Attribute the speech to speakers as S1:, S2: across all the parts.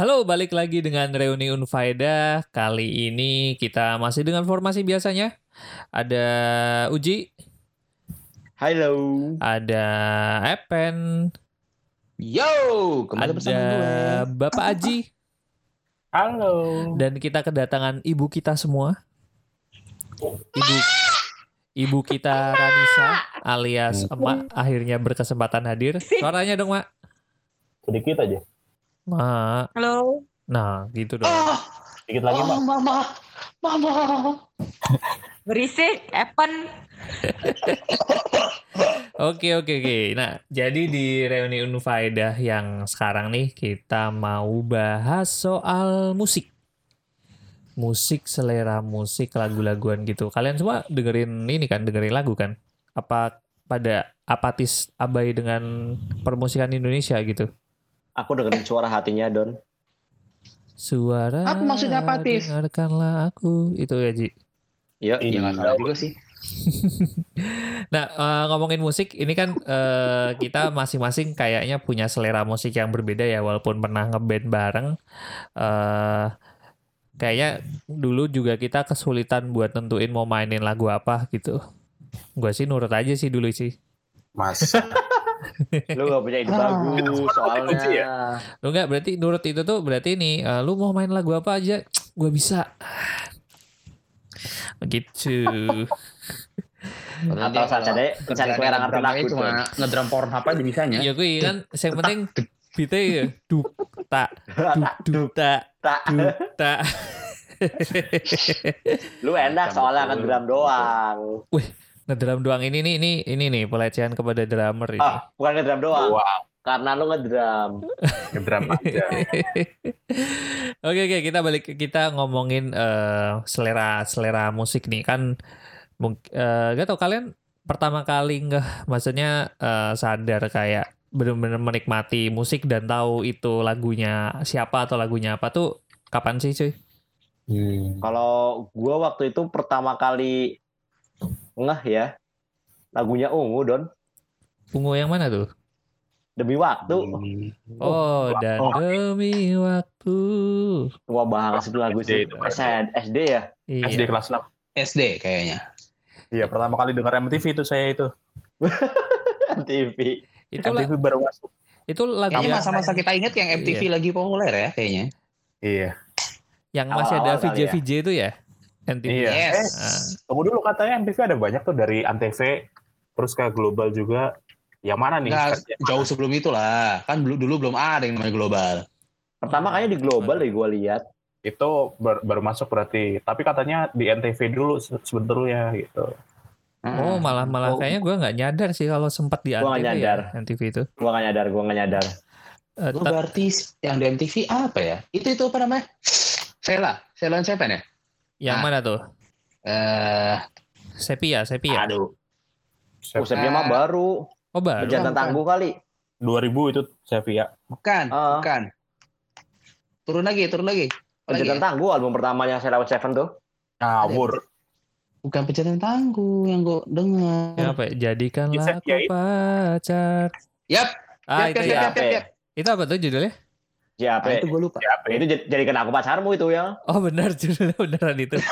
S1: Halo, balik lagi dengan reuni Unfaida. Kali ini kita masih dengan formasi biasanya. Ada Uji,
S2: Halo.
S1: ada Epen,
S3: Yo, kembali bersama gue.
S1: ada Bapak Aji,
S3: Halo.
S1: dan kita kedatangan ibu kita semua. Ibu Ibu kita Ranisa alias Emak akhirnya berkesempatan hadir. Suaranya dong, Mak.
S3: Sedikit aja.
S1: Mak.
S4: Halo.
S1: Nah, gitu dong.
S2: Oh,
S3: Sedikit lagi, Mak.
S2: mama, mama.
S4: Berisik, Evan.
S1: Oke oke oke. Nah, jadi di reuni Unfaedah yang sekarang nih kita mau bahas soal musik. Musik, selera musik, lagu-laguan gitu. Kalian semua dengerin ini kan, dengerin lagu kan? Apa pada apatis abai dengan permusikan Indonesia gitu?
S2: Aku dengerin suara hatinya, Don.
S1: Suara
S3: Apa maksudnya apatis?
S1: Dengarkanlah aku. Itu ya, Ji.
S2: Ya,
S3: Iya, nggak salah juga sih.
S1: Nah, eh, ngomongin musik, ini kan eh, kita masing-masing kayaknya punya selera musik yang berbeda ya, walaupun pernah ngeband bareng. eh kayaknya dulu juga kita kesulitan buat nentuin mau mainin lagu apa gitu. Gue sih nurut aja sih dulu sih.
S3: Mas.
S2: Lu gak punya ide
S3: Ah.
S2: bagus soalnya.
S1: Lu nggak berarti nurut itu tuh berarti nih, eh, lu mau main lagu apa aja, gue bisa. Begitu.
S2: Atau saja deh, pencari kue ngerti lagu
S3: cuma
S2: Don.
S3: ngedrum porn apa aja bisanya.
S1: Ya gue kan, yang penting beatnya ya duk tak duk duk tak
S2: Tak,
S1: duk tak.
S2: lu enak soalnya kan drum doang.
S1: Ngedrum doang ini nih ini ini nih pelecehan kepada drummer ini.
S2: Ah, bukan ngedrum doang.
S3: Wow,
S2: Karena lu ngedrum.
S3: ngedrum aja.
S1: Oke oke kita balik kita ngomongin eh, selera selera musik nih kan mungkin gak tau kalian pertama kali nggak maksudnya eh, sadar kayak benar-benar menikmati musik dan tahu itu lagunya siapa atau lagunya apa tuh kapan sih cuy?
S3: Hmm.
S2: Kalau gua waktu itu pertama kali ngeh ya, lagunya Ungu, Don.
S1: Ungu yang mana tuh?
S2: Demi waktu.
S1: Oh, dan
S3: oh.
S1: demi waktu.
S2: Wah, banget itu lagu sih.
S3: SD itu.
S2: SD, SD ya?
S1: Iya.
S5: SD kelas 6.
S3: SD kayaknya.
S5: Iya, pertama kali dengar MTV itu saya itu.
S2: TV.
S1: Itu
S5: MTV baru masuk.
S1: itu lagu
S3: Kayaknya masa-masa kita ingat yang MTV lagi populer ya kayaknya.
S5: Iya.
S1: yang masih ada
S2: awal-awal kali
S1: VJ VJ itu ya? MTV.
S5: Iya.
S3: Yes.
S1: Ah.
S5: Tunggu dulu katanya MTV ada banyak tuh dari Antv, terus ke global juga. Yang mana nih?
S3: Nggak, jauh sebelum itulah. Kan dulu dulu belum ada yang namanya global.
S2: Pertama kayaknya di global deh gua lihat.
S5: Itu bar- baru masuk berarti. Tapi katanya di NTV dulu se- sebentar ya gitu.
S1: Oh, malah malah
S2: Oh.
S1: kayaknya gue nggak nyadar sih kalau sempat di
S2: Gua nggak
S1: ANTV ya,
S2: nyadar.
S1: MTV itu.
S2: Gua gak nyadar, gua gak nyadar.
S1: Eh,
S3: Lu
S1: ta-
S3: berarti yang di MTV apa ya? Itu itu apa namanya? Sela, Sela Seven ya?
S1: Yang
S3: Ah.
S1: mana tuh?
S3: Eh,
S1: Sepia, Sepia.
S3: aduh.
S2: Konsepnya mah baru.
S1: Oh, baru.
S3: Bukan.
S2: tangguh kali.
S5: 2000 itu saya via.
S3: Bukan,
S2: Ah.
S3: bukan. Turun lagi, turun lagi.
S2: Berjantan
S3: ya?
S2: tangguh album pertamanya Sarah Seven tuh.
S5: Ngawur.
S3: Bukan pencarian tangguh yang gue dengar.
S1: Ya, apa? ya? Jadikanlah aku
S5: Kiai.
S1: pacar.
S3: Yap,
S1: Ah,
S3: yap,
S1: itu
S3: yap,
S1: ya.
S3: yap, yap, yap.
S1: Itu apa tuh judulnya?
S2: JAP.
S3: Ah, itu gue lupa.
S5: Ya,
S2: Itu jad- jadikan aku pacarmu itu ya.
S1: Oh, benar judulnya beneran itu.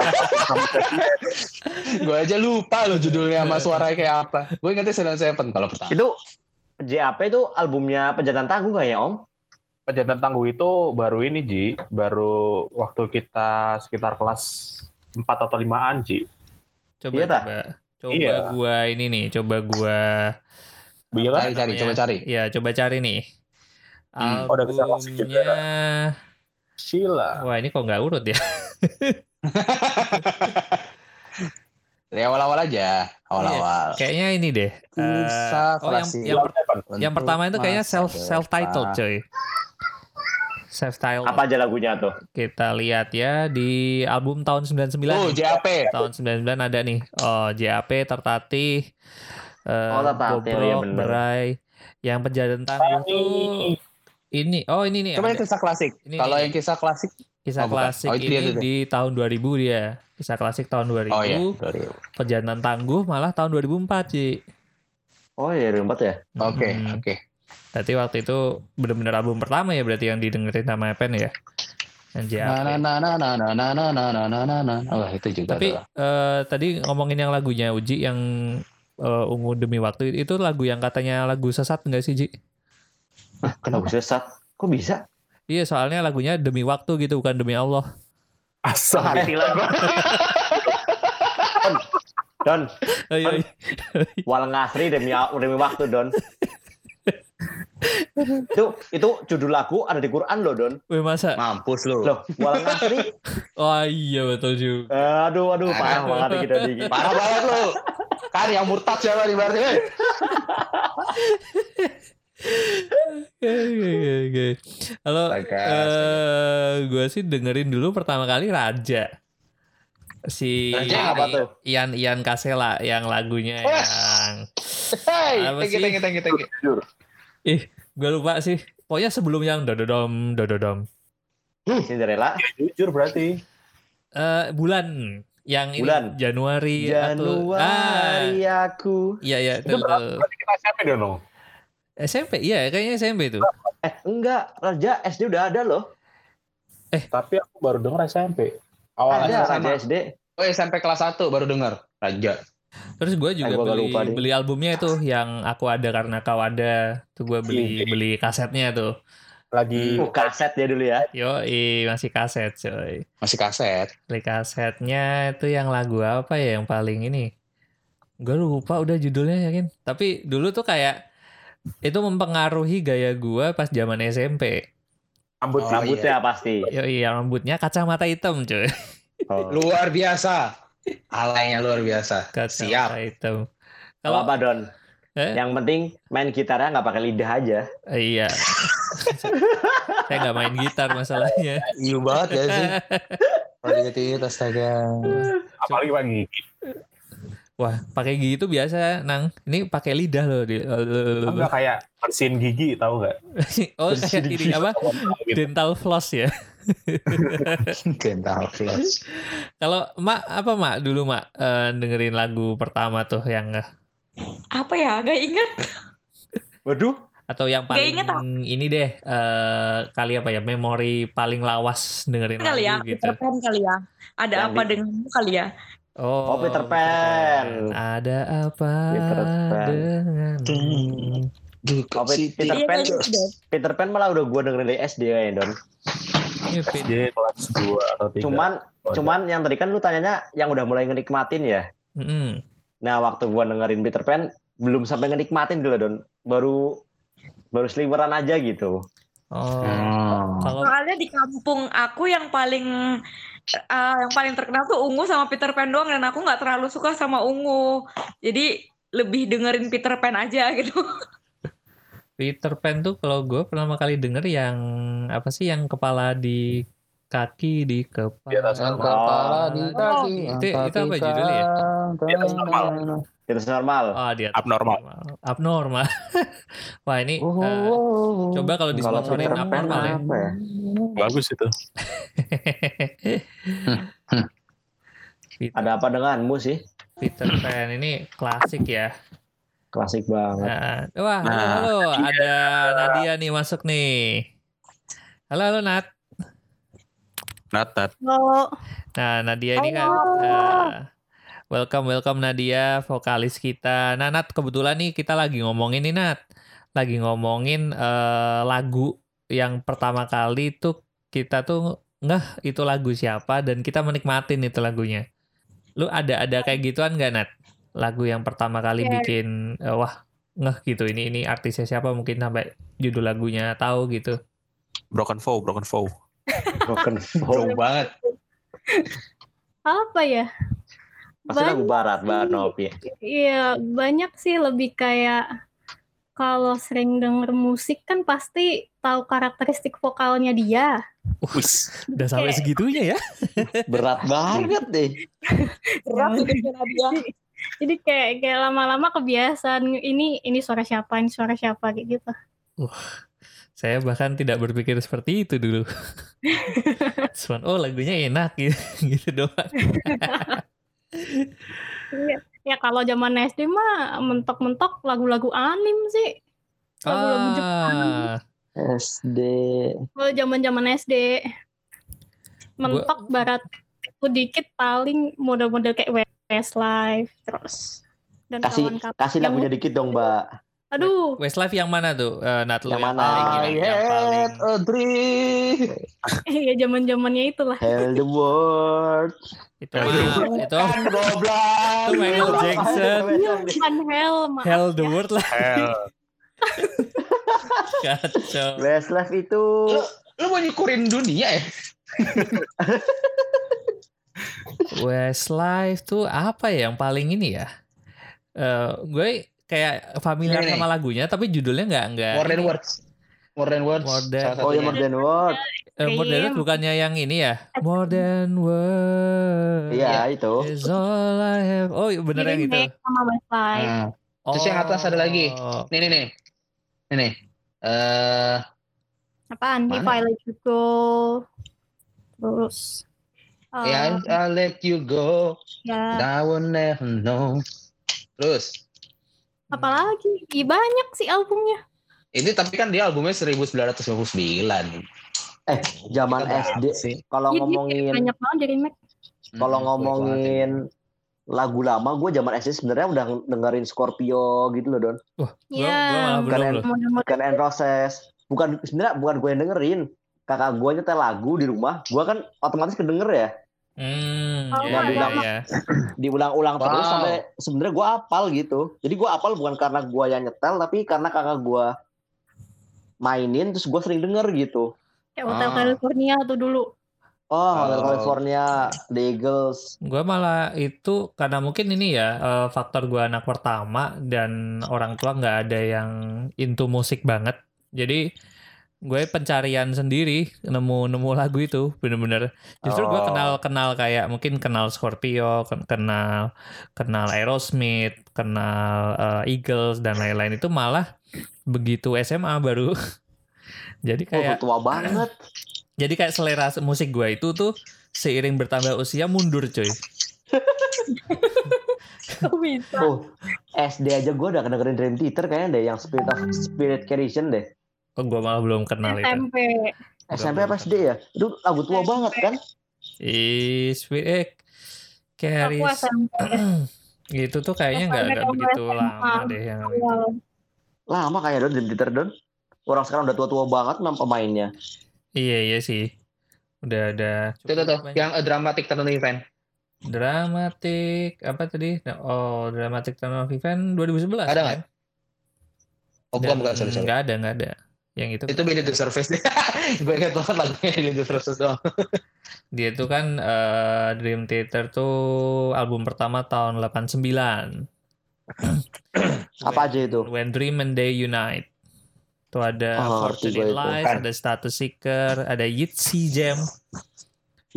S3: gue aja lupa loh judulnya sama suaranya kayak apa. Gue ingetnya and Seven kalau pertama.
S2: Itu JAP itu albumnya Penjantan Tangguh gak ya Om?
S5: Pejantan tangguh itu baru ini Ji, baru waktu kita sekitar kelas 4 atau 5-an Ji.
S1: Coba
S2: Iya,
S1: coba. Coba
S5: Iya.
S1: gua ini nih, coba gua
S5: Iya kan?
S3: Cari, cari, coba cari.
S1: ya coba cari nih.
S3: Hmm.
S5: Oh, udah bisa juga.
S1: Albumnya
S5: Sheila.
S1: Wah, ini kok nggak urut ya?
S3: Dari awal-awal aja, awal-awal.
S1: Kayaknya ini deh. eh,
S3: Kisah
S1: oh, yang, yang, per- yang pertama itu kayaknya self self titled,
S3: depan.
S1: coy. Self titled.
S2: Apa aja lagunya tuh?
S1: Kita lihat ya di album tahun 99.
S3: Oh,
S1: nih.
S3: JAP.
S1: tahun 99 ada nih. Oh, JAP tertatih. eh,
S2: Oh, Tertatih, oh iya bener.
S1: Berai. Yang pejadan tangguh tuh ini. Oh, ini nih.
S3: Coba
S1: ada.
S3: yang kisah klasik. Kalau yang kisah klasik,
S1: Kisah
S3: Oh, bukan.
S1: klasik
S3: Oh, itu dia,
S1: ini
S3: dia.
S1: di tahun 2000 dia. Kisah klasik tahun 2000.
S3: oh iya.
S1: Pejanan tangguh malah tahun 2004, Ci.
S2: Oh iya, 2004 ya.
S3: Oke,
S1: Hmm.
S3: oke.
S1: Berarti waktu itu bener-bener album pertama ya berarti yang didengerin sama Epen ya?
S3: Nah, nah, nah, nah, nah, nah, nah, nah, nah, nah, nah, nah. Wah, itu juga
S1: Tapi eh, tadi ngomongin yang lagunya Uji yang eh, Ungu Demi Waktu itu lagu yang katanya lagu sesat enggak sih Ji?
S2: Kenapa sesat? Kok bisa?
S1: Iya soalnya lagunya demi waktu gitu bukan demi Allah.
S5: Asal.
S2: Hati lagu. Don,
S1: Ayo, ayo.
S2: wal ngasri demi demi waktu Don. itu itu judul lagu ada di Quran loh Don.
S1: Wih masa?
S3: Mampus lu.
S2: Loh, wal ngasri.
S1: Oh iya betul juga.
S2: Aduh aduh parah banget kita dikit.
S3: Parah banget lu. Kan yang murtad siapa nih berarti?
S1: Halo,
S3: Astaga,
S1: eh gue sih dengerin dulu pertama kali Raja. Si
S3: Raja
S2: apa tuh?
S1: Ian Ian Kasela yang lagunya
S3: Wes.
S1: yang
S3: Hey,
S1: Apa
S3: thank you,
S1: sih?
S3: thank you, thank you, thank you.
S5: Jujur.
S1: ih gue lupa sih. Pokoknya sebelum yang dododom dododom.
S2: Cinderella.
S5: Jujur berarti.
S1: Eh bulan yang ini
S2: Bulan.
S1: Januari atau ah,
S2: Januari aku.
S1: iya iya
S5: Itu
S1: betul,
S5: berapa? Berarti kita SMP dong.
S1: SMP iya kayaknya SMP tuh.
S2: Eh enggak, Raja SD udah ada loh.
S5: Tapi aku baru denger SMP. Awal
S2: Ada. Raja SD.
S3: Oh, SMP kelas 1 baru dengar. Raja.
S1: Terus gue juga
S2: Eh, gua
S1: beli
S2: lupa deh.
S1: beli albumnya itu yang aku ada karena kau ada. Tuh gue beli
S2: Iya.
S1: beli kasetnya tuh.
S5: Lagi
S2: Uh, kaset ya dulu ya.
S1: Yo, masih kaset coy.
S3: Masih kaset.
S1: Beli kasetnya itu yang lagu apa ya yang paling ini? Gue lupa udah judulnya yakin. Tapi dulu tuh kayak itu mempengaruhi gaya gue pas zaman SMP.
S5: rambut
S3: Oh,
S2: Rambutnya pasti.
S1: Yo, iya rambutnya kacamata hitam coy.
S2: Oh.
S3: Luar biasa. Alaynya luar biasa.
S1: Kacamata hitam.
S2: Kalau
S1: Kalau
S2: apa Don?
S1: Eh?
S2: Yang penting main gitarnya nggak pakai lidah aja.
S1: Iya. Saya nggak main gitar masalahnya.
S3: Iya banget ya sih. Kalau diinget-inget astaga.
S5: apalagi pagi.
S1: Wah, pakai gigi itu biasa, Nang. Ini pakai lidah loh. Di,
S5: Enggak kayak bersihin gigi tahu nggak?
S1: oh, kayak ini apa?
S5: Gitu.
S1: Dental floss ya.
S3: Dental floss.
S1: Kalau Mak apa Mak dulu Mak eh, dengerin lagu pertama tuh yang
S4: apa ya gak inget
S2: Waduh.
S1: atau yang paling
S4: inget,
S1: ini deh eh, kali apa ya memori paling lawas dengerin
S4: kali ya
S1: lagu gitu.
S4: Peter Pan kali ya ada
S2: Yang
S4: apa
S2: di-
S4: denganmu kali ya
S1: Oh,
S2: Oh, Peter Pan.
S1: Ada apa
S2: Peter Pan.
S1: denganmu?
S3: Duh,
S2: Oh, Peter
S4: Iya,
S2: Pan.
S4: kayaknya gitu.
S2: Peter Pan malah udah gua dengerin dari SD kayaknya Don.
S5: Dia kelas 2 atau 3.
S2: Cuman
S5: Oh,
S2: cuman yang tadi kan lu tanyanya yang udah mulai ngenikmatin ya.
S1: Mm-mm.
S2: Nah, waktu gua dengerin Peter Pan belum sampai ngenikmatin dulu Don. Baru baru sliweran aja gitu.
S1: Oh,
S3: Hmm.
S1: kalau
S4: soalnya di kampung aku yang paling eh, yang paling terkenal tuh ungu sama Peter Pan doang dan aku nggak terlalu suka sama ungu. Jadi lebih dengerin Peter Pan aja gitu.
S1: Peter Pan tuh kalau gue pertama kali denger yang apa sih yang kepala di kaki di kepala.
S5: Di atas
S3: kepala di
S2: Oh,
S3: kaki.
S1: itu- itu apa judulnya ya?
S5: Di atas normal.
S2: Itu normal.
S1: Oh, dia
S5: Abnormal.
S1: Abnormal. Wah, ini
S3: Oh,
S1: eh, coba kalau
S2: Kalau
S1: disponsorin abnormal ya.
S2: apa ya?
S5: Bagus itu.
S1: Peter,
S2: Ada apa denganmu sih?
S1: Peter Pan ini klasik ya.
S2: Klasik banget.
S1: Nah, wah, halo,
S5: Nah,
S1: halo, ada Nadia nih masuk nih. Halo, halo Nat.
S5: Nat, Nat.
S6: Halo.
S1: Nah, Nadia ini kan eh, welcome welcome Nadia, vokalis kita. Nah, Nat kebetulan nih kita lagi ngomongin nih Nat. Lagi ngomongin eh, lagu yang pertama kali tuh kita tuh ngeh itu lagu siapa dan kita menikmatin itu lagunya. Lu ada ada kayak gituan gak Nat? Lagu yang pertama kali
S6: Iya.
S1: bikin eh, wah ngeh gitu ini ini artisnya siapa mungkin sampai judul lagunya tahu gitu.
S5: Broken Foe, Broken Foe.
S2: Broken
S3: Jauh
S2: Phone.
S3: banget.
S6: Apa ya?
S2: Pasti lagu
S6: Banyak
S2: barat, Mbak
S6: sih.
S2: Novi.
S6: Iya, banyak sih lebih kayak kalau sering denger musik kan pasti tahu karakteristik vokalnya dia.
S5: Wis.
S1: Udah sampai segitunya ya?
S2: Berat banget deh.
S4: berat hidupnya Nadia
S6: Jadi, kayak kayak lama-lama kebiasaan ini ini suara siapa, ini suara siapa kayak gitu.
S1: Saya bahkan tidak berpikir seperti itu dulu. Cuman, oh lagunya enak gitu, gitu doang.
S6: Iya. Ya kalau zaman SD mah mentok-mentok lagu-lagu anim sih. Lagu-lagu Jepang.
S1: Ah,
S2: SD.
S6: Kalau zaman-zaman SD. Mentok barat dikit paling model-model kayak Westlife terus dan
S2: Kasih
S6: kawan-kawan.
S2: kasih
S6: yang-
S2: lagunya dikit dong, Mbak.
S6: Aduh,
S1: Westlife yang mana tuh? Eh, Nat,
S2: Yang mana?
S1: paling
S3: I
S1: ini, yang paling
S3: a dream.
S6: ya zaman-zamannya itulah.
S2: Hell the world.
S1: itu mah itu
S3: goblok.
S1: itu Michael Jackson.
S6: Van Hell, maaf
S1: Hell the
S6: ya.
S1: world lah
S5: Hell.
S1: kacau.
S2: Westlife itu
S3: Lu, lu mau nyukurin dunia ya?
S1: Westlife tuh apa ya yang paling ini ya? Eh gue kayak familiar
S3: Ini
S1: sama lagunya tapi judulnya nggak nggak.
S3: More than words. More than words.
S1: More than-
S2: Oh ya. More Than Word.
S1: Eh, More Than Words bukannya yang ini ya? More than words.
S2: Iya, itu.
S1: Is all I have. Oh iya, bener yang itu.
S6: Sama Westlife.
S3: Hmm. Terus yang atas ada lagi.
S1: Oh.
S3: Nih nih nih. Nih nih. Eh,
S6: Apaan? If
S3: Mana?
S6: I Let You Go. Terus. uh,
S3: ya I let you go.
S6: ya,
S3: I will never know. Terus
S6: apalagi? Ih, banyak sih albumnya.
S3: ini tapi kan dia albumnya 1999.
S2: Eh, zaman
S3: Kita
S2: SD.
S3: sih.
S2: Kalau
S6: Iya,
S2: ngomongin
S6: banyak banget remake.
S2: kalau
S3: Hmm,
S2: ngomongin lagu lama, gue zaman SD sebenarnya udah dengerin Scorpio gitu loh, Don.
S1: Wah,
S6: Iya. Model-model
S2: Gun and Roses. Bukan sebenarnya bukan gue yang dengerin. Kakak gue nyetel lagu di rumah, gue kan otomatis kedenger ya.
S1: Hmm,
S6: Oh,
S1: iya.
S2: iya. Diulang-ulang terus
S3: Wow.
S2: sampai sebenarnya gue apal gitu. Jadi gue apal bukan karena gue yang nyetel, tapi karena kakak gue mainin, terus gue sering denger gitu.
S6: kayak Hotel
S3: Ah.
S6: California tuh dulu.
S2: Oh, Hotel
S3: Oh.
S2: California, The Eagles.
S1: Gue malah itu karena mungkin ini ya eh, faktor gue anak pertama dan orang tua nggak ada yang into musik banget. Jadi gue pencarian sendiri nemu nemu lagu itu bener-bener. Justru gue
S2: Oh.
S1: kenal kenal kayak mungkin kenal Scorpio, ken- kenal kenal Aerosmith, kenal eh, Eagles dan lain-lain itu malah begitu SMA baru. Jadi
S2: Oh,
S1: kayak
S2: tua banget.
S1: jadi kayak selera musik gue itu tuh seiring bertambah usia mundur coy.
S6: Bisa?
S2: Oh, SD aja gue udah dengerin Dream Theater kayaknya deh, yang Spirit of Spirit Creation deh.
S1: Oh, gue malah belum kenal itu.
S6: SMP.
S2: SMP apa SD ya? Itu lagu tua
S6: SMP.
S2: banget kan?
S1: Ih, sweet eh, Carries
S6: SMP.
S1: itu tuh kayaknya nggak
S6: SMP
S1: nggak
S6: sama
S1: begitu
S6: SMA.
S1: lama deh yang
S6: Awal.
S2: Lama kayak Don Theater Don. Orang sekarang udah tua-tua banget nama pemainnya.
S1: iya iya sih udah ada
S3: Itu tuh, tuh, yang a dramatic turn event.
S1: dramatik apa tadi oh dramatik turn of event 2011
S3: Ada
S1: kan?
S3: nggak? Oh,
S1: Dan-
S3: bukan, bukan, sorry, sorry.
S1: nggak ada nggak ada yang itu
S3: Itu Beneath the Surface deh. Gue ingat banget lagunya Beneath the Surface doang.
S1: dia itu kan eh, Dream Theater tuh album pertama tahun 89
S2: Apa aja itu?
S1: When Dream and Day Unite. Tuh ada
S2: Oh.
S1: Lies,
S3: Kan.
S1: ada Status Seeker, ada Yitzy Jam,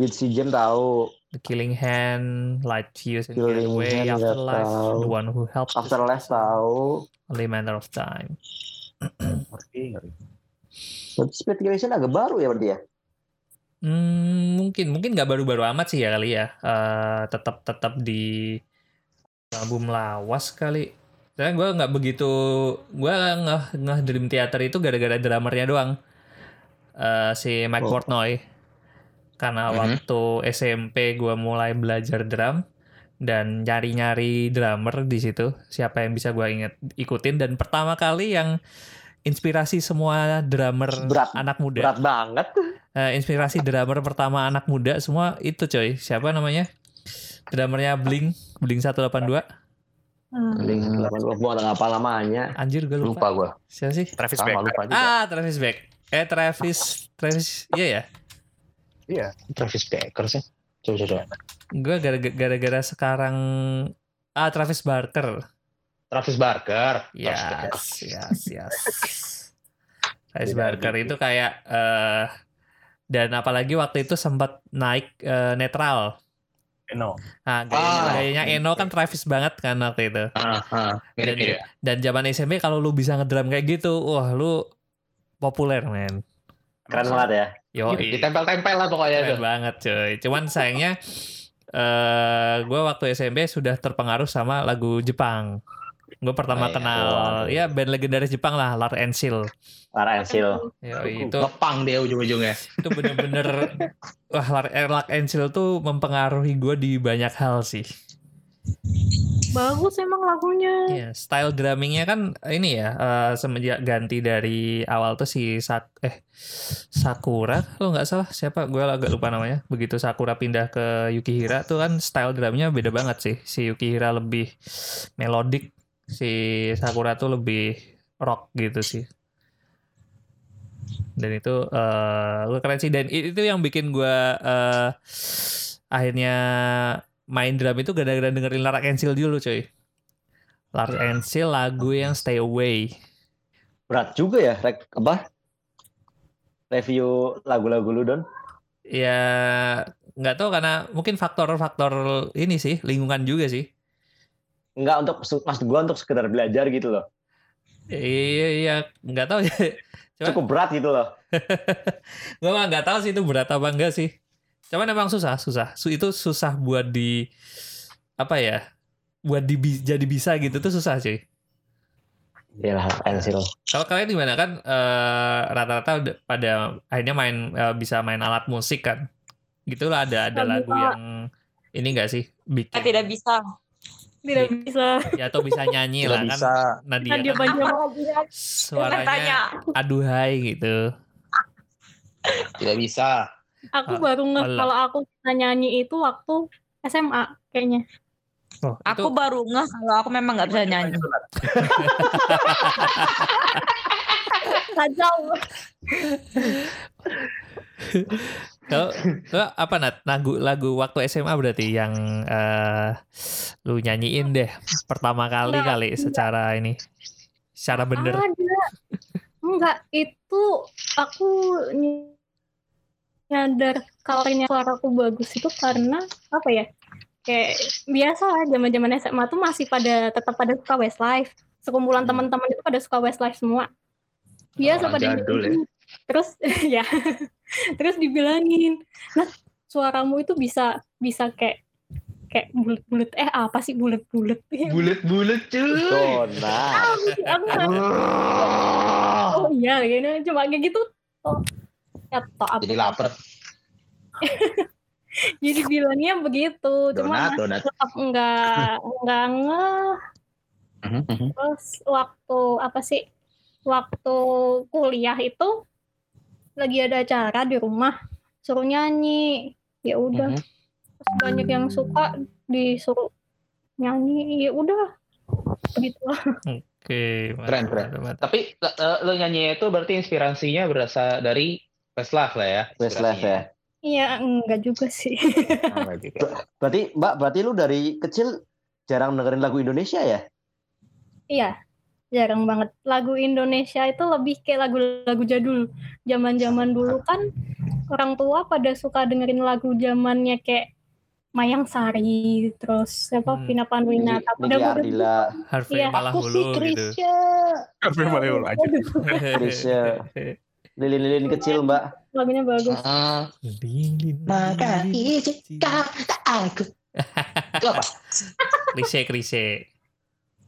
S2: si Jam tahu.
S1: The Killing Hand, Light Fuse and
S2: Killing
S1: Getaway,
S2: Hand
S1: Afterlife,
S2: tahu.
S1: The One Who Helped,
S2: After
S1: Us,
S2: Life tahu.
S1: Only Matter of Time.
S2: Berarti Spirit Creation agak baru ya berarti ya?
S1: Hmm, mungkin mungkin nggak baru-baru amat sih ya kali ya. Eh, tetap tetap di album lawas kali. Saya gue nggak begitu, gue nggak nggak Dream Theater itu gara-gara drummernya doang. Eh, si Mike
S2: Oh.
S1: Portnoy. Karena
S3: Mhm.
S1: waktu SMP gue mulai belajar drum dan nyari-nyari drummer di situ. Siapa yang bisa gue inget ikutin dan pertama kali yang inspirasi semua drummer
S2: Berat.
S1: anak muda.
S2: Berat banget.
S1: Eh, inspirasi drummer pertama anak muda semua itu coy. Siapa namanya? Drummernya Blink, Blink 182.
S6: Hmm.
S2: Link 80 gua apa namanya.
S1: Anjir gue lupa.
S3: Lupa gue.
S1: Siapa sih?
S5: Travis
S2: Sama
S5: Beck.
S2: lupa juga.
S1: Ah, Travis Beck. Eh, Travis, Travis, iya ya.
S5: Iya.
S3: Travis Baker sih. Coba coba. coba.
S1: Gue gara-gara sekarang ah Travis Barker.
S3: Travis Barker.
S1: Yes,
S3: Travis Barker.
S1: yes, yes. Travis Barker
S5: gitu.
S1: itu kayak eh dan apalagi waktu itu sempat naik eh, netral.
S5: No.
S1: Nah, gayanya,
S3: Ah.
S1: gayanya Eno kan Travis banget kan waktu itu.
S3: Ah, ah. Mirip mirip.
S1: Dan zaman SMP kalau lu bisa ngedrum kayak gitu, wah lu populer men.
S2: Keren banget ya.
S1: Yo,
S3: Ditempel-tempel lah pokoknya
S1: keren
S3: tuh.
S1: banget cuy. Cuman sayangnya eh gue waktu SMP sudah terpengaruh sama lagu Jepang. Gue pertama
S3: Oh, iya.
S1: kenal
S5: Waduh.
S1: ya band legendaris Jepang lah, Lar Ensil.
S2: Lara Ensil.
S1: Ya, itu
S3: Ngepang dia ujung-ujungnya.
S1: itu bener-bener wah Lar, Lar Ensil tuh mempengaruhi gue di banyak hal sih.
S6: Bagus emang lagunya.
S1: Iya, style drummingnya kan ini ya eh, semenjak ganti dari awal tuh si Sak eh Sakura lo nggak salah siapa gue agak lupa namanya. Begitu Sakura pindah ke Yukihira tuh kan style drumnya beda banget sih. Si Yukihira lebih melodik, si Sakura tuh lebih rock gitu sih. Dan itu eh keren sih dan itu yang bikin gue eh akhirnya main drum itu gara-gara dengerin Lara Ensil dulu coy. Lark Ensil lagu yang Stay Away.
S2: Berat juga ya, rek apa? Review lagu-lagu lu Don.
S1: Ya nggak tahu karena mungkin faktor-faktor ini sih lingkungan juga sih.
S2: Enggak untuk maksud gua untuk sekedar belajar gitu loh.
S1: Iya iya nggak tahu ya. Cuma
S2: Cukup berat gitu loh.
S1: gue mah nggak tahu sih itu berat apa enggak sih. Cuman emang susah susah. Su itu susah buat di apa ya? Buat di, jadi bisa gitu tuh susah cuy.
S2: Iya lah, Ensil.
S1: Kalau kalian gimana kan eh, rata-rata udah pada akhirnya main eh, bisa main alat musik kan? Gitulah ada ada
S6: Lagu
S1: lagu yang ini enggak sih bikin
S4: Saya tidak bisa.
S6: Tidak bisa.
S1: ya atau bisa nyanyi
S5: Tidak
S1: lah
S5: bisa.
S1: kan Nadia
S6: Nadia
S1: kan
S4: ya?
S1: suaranya
S4: tanya.
S1: aduhai gitu.
S3: Tidak bisa.
S6: Aku
S1: Ah,
S6: baru nge kalau aku bisa nyanyi itu waktu SMA kayaknya.
S1: Oh,
S4: Aku
S1: itu
S4: baru ngeh kalau aku memang nggak bisa nyanyi.
S6: Kacau.
S1: kalau apa nat lagu lagu waktu SMA berarti yang eh lu nyanyiin deh pertama kali
S6: Enggak,
S1: kali secara ini secara bener.
S6: Ada. Enggak, itu aku ny- nyadar kalau suara aku bagus itu karena apa ya? Kayak biasa lah zaman-zaman SMA tuh masih pada tetap pada suka Westlife. Sekumpulan
S3: Hmm.
S6: teman-teman itu pada suka Westlife semua. Biasa
S3: Oh,
S6: pada
S3: jadul ya.
S6: Terus ya. Terus dibilangin, "Nah, suaramu itu bisa bisa kayak kayak bulat-bulat eh apa sih bulat-bulat?"
S3: Bulet-bulet cuy.
S6: Oh iya gini cuma kayak gitu oh ya toh apa
S3: Jadi lapar.
S6: jadi bilangnya begitu cuma
S3: Donat, donat.
S6: tetap enggak enggak ngeh terus waktu apa sih waktu kuliah itu lagi ada acara di rumah suruh nyanyi ya udah
S3: Mhm.
S6: Terus banyak yang suka disuruh nyanyi ya udah begitu
S1: Oke,
S3: Keren, keren. Tapi eh, lo nyanyi itu berarti inspirasinya berasal dari Westlife lah ya.
S2: Westlife ya.
S6: iya enggak juga sih.
S2: Berarti Mbak, berarti lu dari kecil jarang dengerin lagu Indonesia ya?
S6: Iya, jarang banget. Lagu Indonesia itu lebih kayak lagu-lagu jadul. Zaman-zaman dulu kan orang tua pada suka dengerin lagu zamannya kayak Mayang Sari, terus siapa
S1: Hmm.
S6: Vina Panduwinata. Udah
S2: Ardila,
S1: Harvey
S6: Iya,
S1: malah
S3: Aku
S1: hulu
S3: sih
S1: gitu.
S5: Tapi boleh aja.
S2: Krisya, lilin-lilin kecil Mbak.
S6: lagunya bagus.
S3: Ah,
S1: Lilin,
S3: Maka
S1: kecil.
S3: aku. Itu apa?
S1: Klise klise.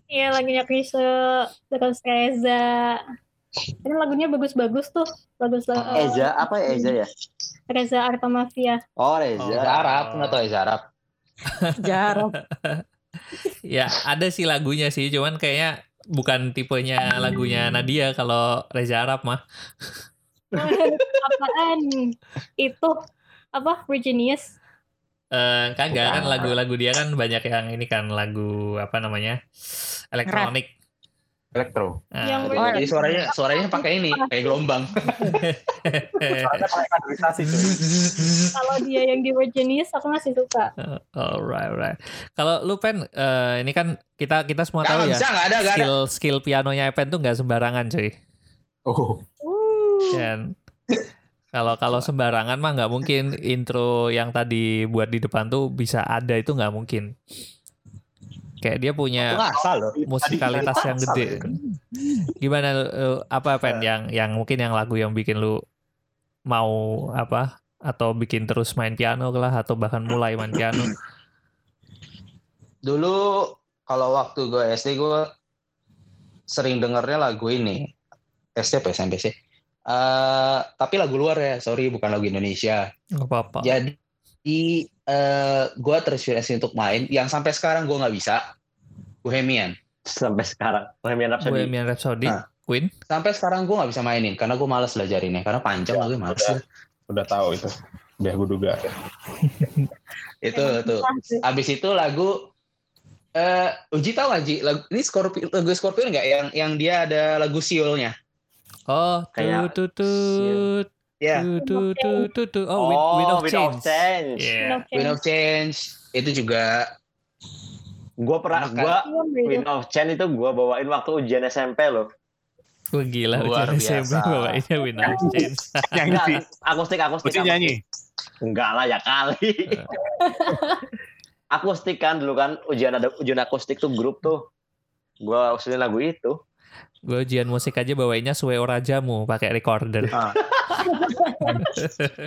S6: Iya, lagunya Krisya, terus Reza. Ini lagunya bagus-bagus tuh. Bagus lah.
S3: Ah.
S2: Eza, apa ya Eza ya?
S6: Reza Artamafia.
S2: Oh,
S3: Eza
S2: Reza.
S3: Arab, nggak tahu Eza Arab.
S4: Jarang.
S1: Ya ada sih lagunya sih, cuman kayaknya bukan tipenya lagunya Nadia kalau Reza Arab mah.
S6: Apaan? Itu apa? Virginius.
S1: Eh kagak kan lagu-lagu dia kan banyak yang ini kan lagu apa namanya elektronik.
S5: Elektro.
S1: Nah,
S6: Yang
S4: Oh,
S3: Jadi suaranya suaranya pakai ini, gelombang.
S5: Pakai cuy.
S6: Kalau dia yang di Virginius aku masih suka.
S1: alright, alright. Kalau lu pen eh, ini kan kita kita semua tahu
S3: Nggak
S1: ya
S3: bisa, nggak ada, nggak ada.
S1: skill skill pianonya Epen tuh nggak sembarangan cuy.
S5: Oh,
S6: Uh.
S1: Dan kalau kalau sembarangan mah nggak mungkin intro yang tadi buat di depan tuh bisa ada itu nggak mungkin. Kayak dia punya musikalitas yang gede. Gimana lu- lu- apa pen yang yang mungkin yang lagu yang bikin lu mau apa atau bikin terus main piano lah atau bahkan mulai main piano?
S3: Dulu kalau waktu gue SD gue sering dengernya lagu ini. SD apa SMP sih? Eh, tapi lagu luar ya, sorry bukan lagu Indonesia.
S1: Nggak apa-apa.
S3: Jadi eh gue terinspirasi untuk main yang sampai sekarang gue nggak bisa. Bohemian.
S2: Sampai sekarang. Bohemian Rhapsody.
S1: Bohemian Rhapsody,
S3: Ah.
S1: Queen.
S3: Sampai sekarang gue nggak bisa mainin karena gue malas belajarinnya karena panjang lagi males.
S5: udah. Udah tahu itu. Udah gue duga.
S3: itu tuh. Abis itu lagu eh Uji tau gak Ji? Lagu, ini Scorpio, lagu Scorpion nggak yang yang dia ada lagu Siulnya?
S1: Oh,
S2: Kayak
S1: tut tut
S3: Ya,
S1: tut tut tut tut tut. Oh,
S2: Oh,
S1: Wind of
S2: Wind of
S1: Change.
S2: Change.
S1: Yeah.
S3: Wind of Change itu juga
S2: Gue pernah, gue Wind of Change itu gue bawain waktu ujian SMP loh.
S1: Wah gila,
S3: Luar
S1: ujian SMP
S3: biasa.
S1: bawainnya Wind of Change.
S2: Enggak, akustik, akustik.
S5: Mesti
S2: akustik.
S5: nyanyi.
S2: Enggak lah ya kali. akustik kan dulu kan ujian ada ujian akustik tuh grup tuh. Gua usulin lagu itu.
S1: Gue ujian musik aja bawainnya Sueo Rajamu pakai recorder.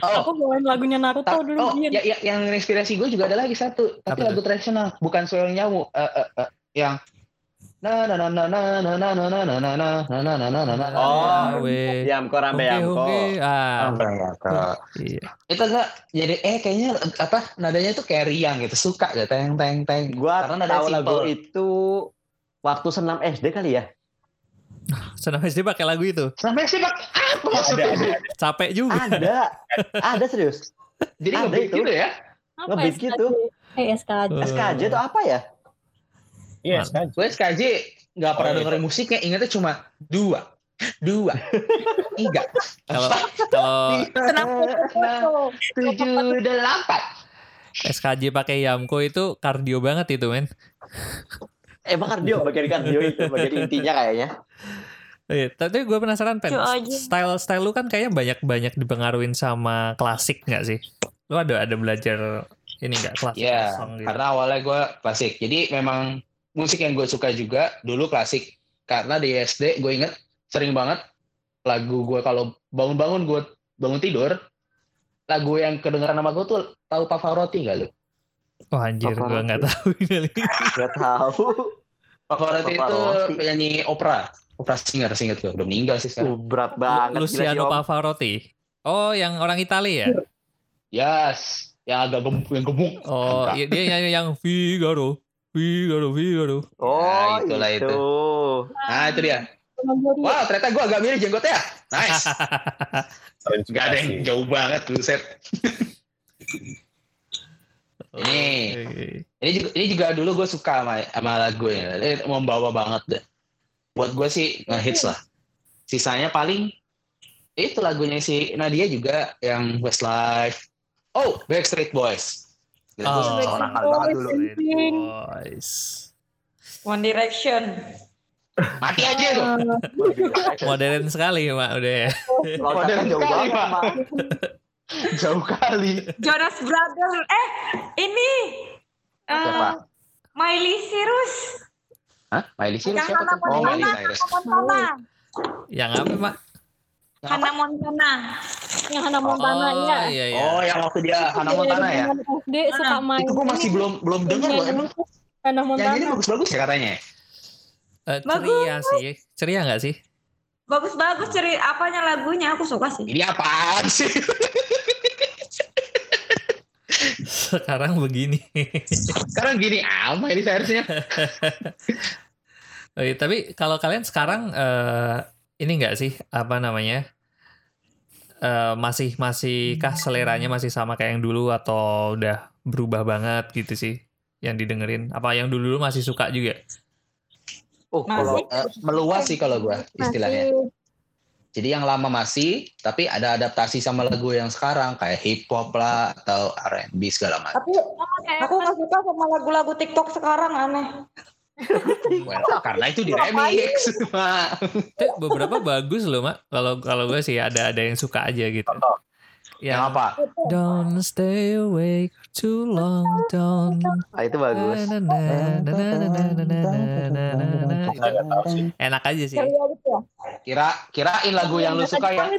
S3: Oh
S6: Aku bawain lagunya Naruto
S3: Ta-
S6: dulu.
S3: oh, ya, ya, yang inspirasi gue juga ada lagi satu, tapi
S1: Apa
S3: lagu tradisional, bukan suara nyawu, Eh, eh, eh, yang na na na na na na na na na na na na na na na na na
S2: Oh,
S1: we.
S2: Yamko rambe
S1: Oke,
S2: yamko.
S1: oke. Ah,
S3: Apa ya, Kak?
S1: iya.
S3: itu enggak jadi eh kayaknya apa nadanya tuh kayak riang gitu suka gitu teng teng teng
S2: Gua tahu lagu itu waktu senam SD kali ya.
S1: Senam SD pakai lagu itu.
S3: sampai sih pak apa maksudnya
S1: Capek juga.
S2: Ada. ada serius.
S3: jadi
S2: ada itu.
S3: gitu ya
S2: ngebeat
S6: SKJ?
S2: gitu.
S6: Eh, SKJ.
S2: SKJ itu apa ya?
S5: Iya, sekarang.
S3: gue SKJ nggak pernah
S5: Oh, iya.
S3: dengerin musiknya ingatnya cuma dua dua tiga
S1: Kalau kalau
S3: tujuh delapan
S1: SKJ pakai Yamko itu kardio banget itu, men.
S2: Emang kardio bagian kardio itu bagian intinya kayaknya.
S1: Iya, tapi gue penasaran pen. Style style lu kan kayaknya banyak banyak dipengaruhin sama klasik nggak sih? Lu ada ada belajar ini nggak klasik
S3: ya
S1: song gitu?
S3: karena awalnya gue klasik jadi memang musik yang gue suka juga dulu klasik karena di SD gue inget sering banget lagu gue kalau bangun-bangun gue bangun tidur lagu yang kedengeran nama gue tuh tahu Pavarotti gak lu?
S1: Oh anjir, gue nggak tahu ini.
S2: Gak tahu.
S3: Pavarotti itu penyanyi opera, opera singer, singer gue udah meninggal sih
S2: Uh,
S3: sekarang.
S2: berat banget.
S1: Luciano. Pavarotti. Oh, yang orang Italia ya?
S3: Yes, yang agak gemuk, yang gemuk.
S1: Oh,
S3: Angka.
S1: iya, dia nyanyi yang Figaro, Figaro, Figaro.
S2: Oh,
S3: Nah, itulah
S2: itu.
S3: itu. Nah itu dia. Wow, ternyata gue agak mirip jenggotnya. Nice. Gak ada yang jauh banget, buset. Ini.
S1: Oke.
S3: Ini juga, ini juga dulu gue suka sama, sama lagu ini. Ini membawa banget deh. Buat gue sih ngehits lah. Sisanya paling itu lagunya si Nadia juga yang Westlife. Oh, Backstreet Boys. Gila, gue
S1: Oh.
S3: seorang kali banget dulu.
S1: Boys.
S4: One Direction.
S3: Mati aja tuh.
S1: Modern sekali, Mak, udah ya.
S2: Loncatnya jauh banget. Mak.
S3: Jauh kali.
S4: Jonas Brothers. Eh, ini. eh,
S3: Siapa?
S4: Miley Cyrus.
S3: Hah? Miley Cyrus
S4: Yang
S3: siapa
S4: Hannah
S3: tuh? Oh,
S4: Montana.
S3: Miley Cyrus.
S4: Montana.
S1: Yang apa,
S3: apa?
S4: Hannah Montana.
S6: Yang Hannah Montana
S1: oh,
S6: ya.
S1: iya, iya.
S3: Oh, yang waktu dia Hannah Montana ya?
S6: SD suka main.
S3: Itu gue masih belum belum dengar loh. Emang
S6: Hannah
S3: yang ini
S6: Montana.
S3: bagus-bagus ya katanya?
S1: Eh,
S4: Bagus.
S1: ceria sih. Ceria nggak sih?
S4: Bagus-bagus ceri apanya lagunya aku suka sih.
S3: Ini apaan sih?
S1: Sekarang begini.
S3: Sekarang gini, apa ini seharusnya?
S1: Iya, tapi kalau kalian sekarang eh, ini nggak sih apa namanya Eh, masih masih kah seleranya masih sama kayak yang dulu atau udah berubah banget gitu sih yang didengerin apa yang dulu dulu masih suka juga
S2: Oh,
S4: Masih.
S2: kalau
S3: Eh, meluas sih kalau gue istilahnya.
S6: Masih.
S3: Jadi yang lama masih, tapi ada adaptasi sama lagu yang sekarang kayak hip hop lah atau R&B segala macam.
S4: Tapi aku nggak suka sama lagu-lagu TikTok sekarang aneh.
S3: Well, karena itu di remix. Mak.
S1: Beberapa bagus loh mak kalau kalau gue sih ada ada yang suka aja gitu
S5: Contoh.
S1: Ya.
S3: Yang apa?
S1: Don't stay awake too long, don't.
S2: Ah, itu bagus.
S1: Enak aja sih.
S3: Kira kirain lagu yang lu suka ya.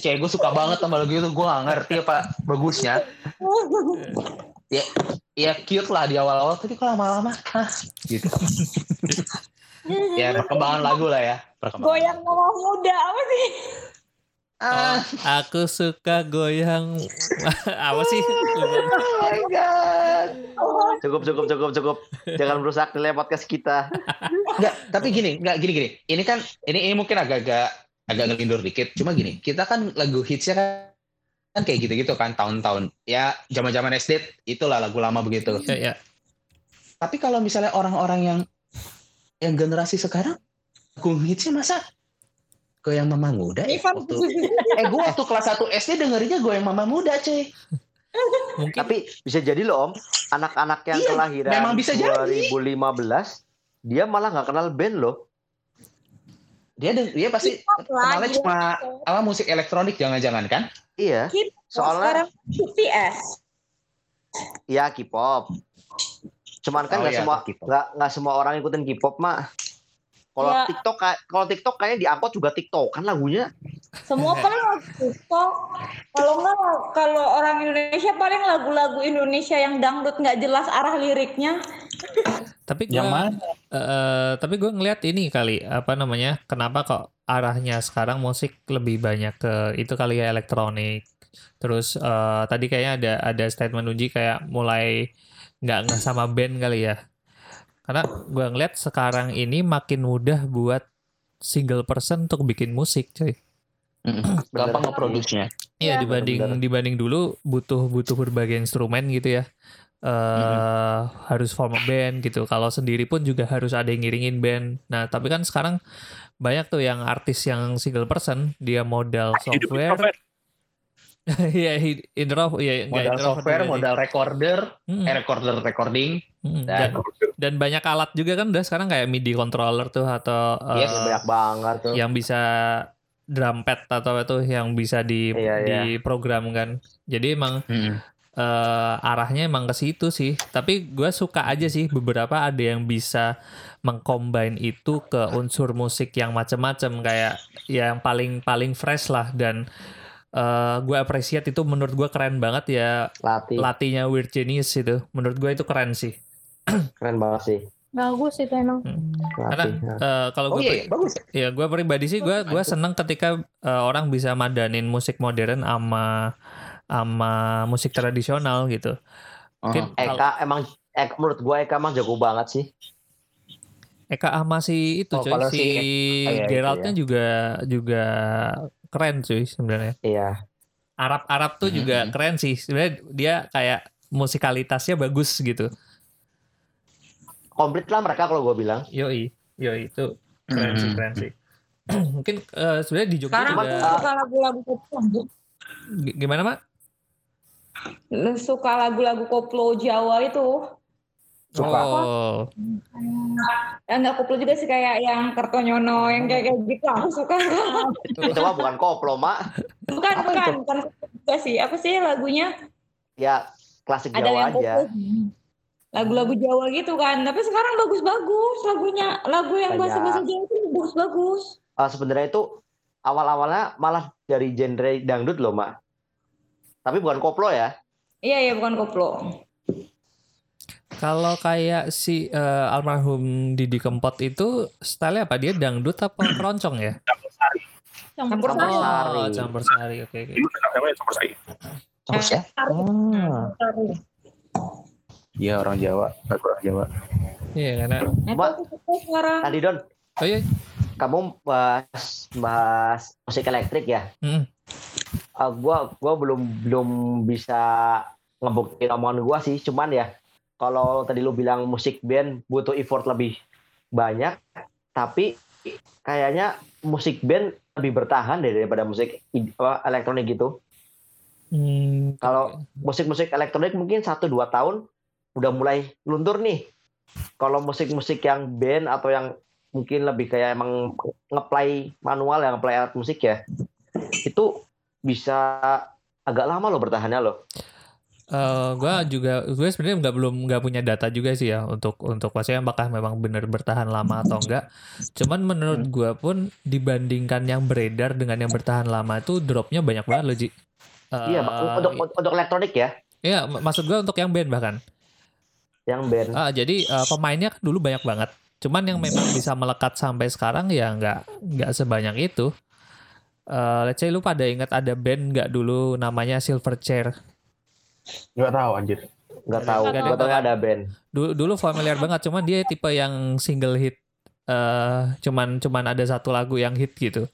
S3: Cewek gue suka banget sama lagu itu, gue gak ngerti apa bagusnya. Ya, ya cute lah di awal-awal, tapi kok lama-lama, gitu ya perkembangan lagu lah ya perkembangan
S4: Goyang mama muda apa sih?
S3: ah
S1: Aku suka goyang apa sih?
S3: Oh my god
S2: Cukup, cukup, cukup, cukup. Jangan merusak nilai podcast kita.
S3: Enggak, tapi gini, enggak gini gini. Ini kan ini, ini mungkin agak-agak agak ngelindur dikit. Cuma gini, kita kan lagu hitsnya kan, kan kayak gitu-gitu kan tahun-tahun. Ya zaman-zaman SD itulah lagu lama begitu.
S1: Ya, ya.
S3: Tapi kalau misalnya orang-orang yang yang generasi sekarang lagu hitsnya masa goyang mama muda ya?
S4: Ivan
S3: Waktu, eh gue waktu kelas 1 SD dengerinnya goyang mama muda cuy.
S1: Mungkin
S2: Tapi bisa jadi loh om, anak-anak yang
S3: Iya,
S2: kelahiran
S3: memang bisa jadi.
S2: 2015, dia malah nggak kenal band loh.
S3: Dia deng- dia pasti kenalnya
S4: gila.
S3: cuma apa musik elektronik jangan-jangan kan?
S2: Iya, Soalnya-
S4: sekarang BTS.
S2: iya K-pop. Cuman kan
S3: Oh
S2: nggak
S3: iya,
S2: semua nggak nggak semua orang ikutin K-pop mak. Kalau
S4: Ya.
S2: TikTok kalau TikTok kayaknya di angkot juga TikTok kan lagunya.
S4: Semua kan lagu TikTok. Kalau nggak kalau orang Indonesia paling lagu-lagu Indonesia yang dangdut nggak jelas arah liriknya.
S1: tapi gue
S5: Yang mana?
S1: eh, tapi gue ngeliat ini kali apa namanya? Kenapa kok arahnya sekarang musik lebih banyak ke itu kali ya elektronik. Terus eh, tadi kayaknya ada ada statement Unji kayak mulai nggak nggak sama band kali ya. Karena gue ngeliat sekarang ini makin mudah buat single person untuk bikin musik, cuy.
S3: Gampang
S2: Bener.
S3: ngeproduksinya.
S1: Iya
S4: Iya.
S1: dibanding
S2: Benar-benar.
S1: dibanding dulu butuh butuh berbagai instrumen gitu ya. eh harus form a band gitu. Kalau sendiri pun juga harus ada yang ngiringin band. Nah, tapi kan sekarang banyak tuh yang artis yang single person, dia modal
S5: Hidup
S1: software. Iya, iya, nggak
S3: Modal software, modal recorder,
S1: Hmm,
S3: eh recorder recording.
S1: hmm.
S3: dan-
S1: Dan, dan banyak alat juga kan udah sekarang kayak MIDI controller tuh atau
S3: Yes.
S2: banyak banget tuh.
S1: yang bisa drum pad atau itu yang bisa di
S2: Iya, iya.
S1: diprogramkan. Jadi emang
S3: Mm-mm.
S1: eh, arahnya emang ke situ sih. Tapi gue suka aja sih beberapa ada yang bisa mengcombine itu ke unsur musik yang macem-macem kayak yang paling paling fresh lah dan eh gue appreciate itu menurut gue keren banget ya
S2: Latih,
S1: latihnya Weird Genius itu. Menurut gue itu keren sih.
S2: keren banget sih.
S6: Bagus itu emang.
S1: Karena
S2: Latih. Nah.
S1: eh, kalau
S3: Oh
S1: gue
S3: iya, bagus.
S1: Ya, gue pribadi sih gue gue seneng ketika eh, orang bisa madanin musik modern sama sama musik tradisional gitu. Mungkin kalau
S2: Eka emang Eka, menurut gua Eka emang jago banget sih.
S1: Eka sama si itu
S3: Oh,
S1: cuy,
S3: kalau
S1: si
S3: si- oh, iya, itu
S1: Geraldnya juga juga keren cuy sebenarnya.
S2: Iya.
S1: Arab Arab tuh juga
S3: Mhm.
S1: keren sih. Sebenarnya dia kayak musikalitasnya bagus gitu.
S2: Komplit lah mereka kalau gua bilang.
S1: Yoi, yoi itu keren sih
S3: Mm.
S1: keren sih. Mungkin eh, sebenarnya di Jogja
S4: Sekarang
S1: juga
S4: aku suka lagu-lagu koplo.
S1: Gimana mak?
S4: Suka lagu-lagu koplo Jawa itu.
S5: Suka.
S1: Oh,
S4: Ya enggak koplo juga sih kayak yang Kertonyono yang kayak kayak gitu aku suka.
S2: Itu mah bukan koplo, Mak.
S4: bukan
S2: Apa
S4: bukan
S2: itu?
S4: bukan juga sih. Apa sih lagunya?
S2: Ya klasik
S4: Ada
S2: Jawa
S4: yang
S2: aja.
S4: koplo. Lagu-lagu Jawa gitu kan. Tapi sekarang bagus-bagus lagunya. Lagu yang bahasa-bahasa Jawa itu bagus-bagus.
S2: Eh, sebenarnya itu awal-awalnya malah dari genre dangdut loh, Mak. Tapi bukan koplo ya.
S4: Iya iya bukan koplo.
S1: Kalau kayak si eh, almarhum Didi Kempot itu style apa dia dangdut apa keroncong ya?
S4: Campur
S2: Campur
S4: sari.
S2: sari.
S1: Oh, campur sari. Oke
S5: kan namanya campur sari.
S3: Terus ya.
S2: Ah.
S5: Iya orang Jawa, orang Jawa.
S1: Iya karena
S2: Mbak. Tadi Don,
S1: oh iya.
S2: kamu bahas bahas musik elektrik ya.
S1: Hmm.
S2: Eh, gua gua belum belum bisa ngebuktiin omongan gua sih, cuman ya kalau tadi lu bilang musik band butuh effort lebih banyak, tapi kayaknya musik band lebih bertahan deh daripada musik elektronik gitu.
S1: Hmm,
S2: Kalau musik-musik elektronik mungkin satu dua tahun udah mulai luntur nih. Kalau musik-musik yang band atau yang mungkin lebih kayak emang ngeplay manual yang ngeplay alat musik ya, itu bisa agak lama loh bertahannya loh.
S1: Eh gue juga gue sebenarnya nggak belum nggak punya data juga sih ya untuk untuk maksudnya apakah memang benar bertahan lama atau enggak. Cuman menurut gue pun dibandingkan yang beredar dengan yang bertahan lama itu dropnya banyak banget loh Ji. Eh,
S2: iya, untuk untuk elektronik ya.
S1: Iya, mak- maksud gue untuk yang band bahkan.
S2: Yang band.
S1: Ah, jadi eh, pemainnya kan dulu banyak banget. Cuman yang memang bisa melekat sampai sekarang ya nggak nggak sebanyak itu. Eh, let's say lu pada ingat ada band nggak dulu namanya Silverchair.
S5: Nggak tahu anjir.
S2: Nggak tahu.
S1: Nggak ada
S2: Gue tahu ada band.
S1: Dulu dulu familiar banget, cuman dia tipe yang single hit. eh cuman cuman ada satu lagu yang hit gitu.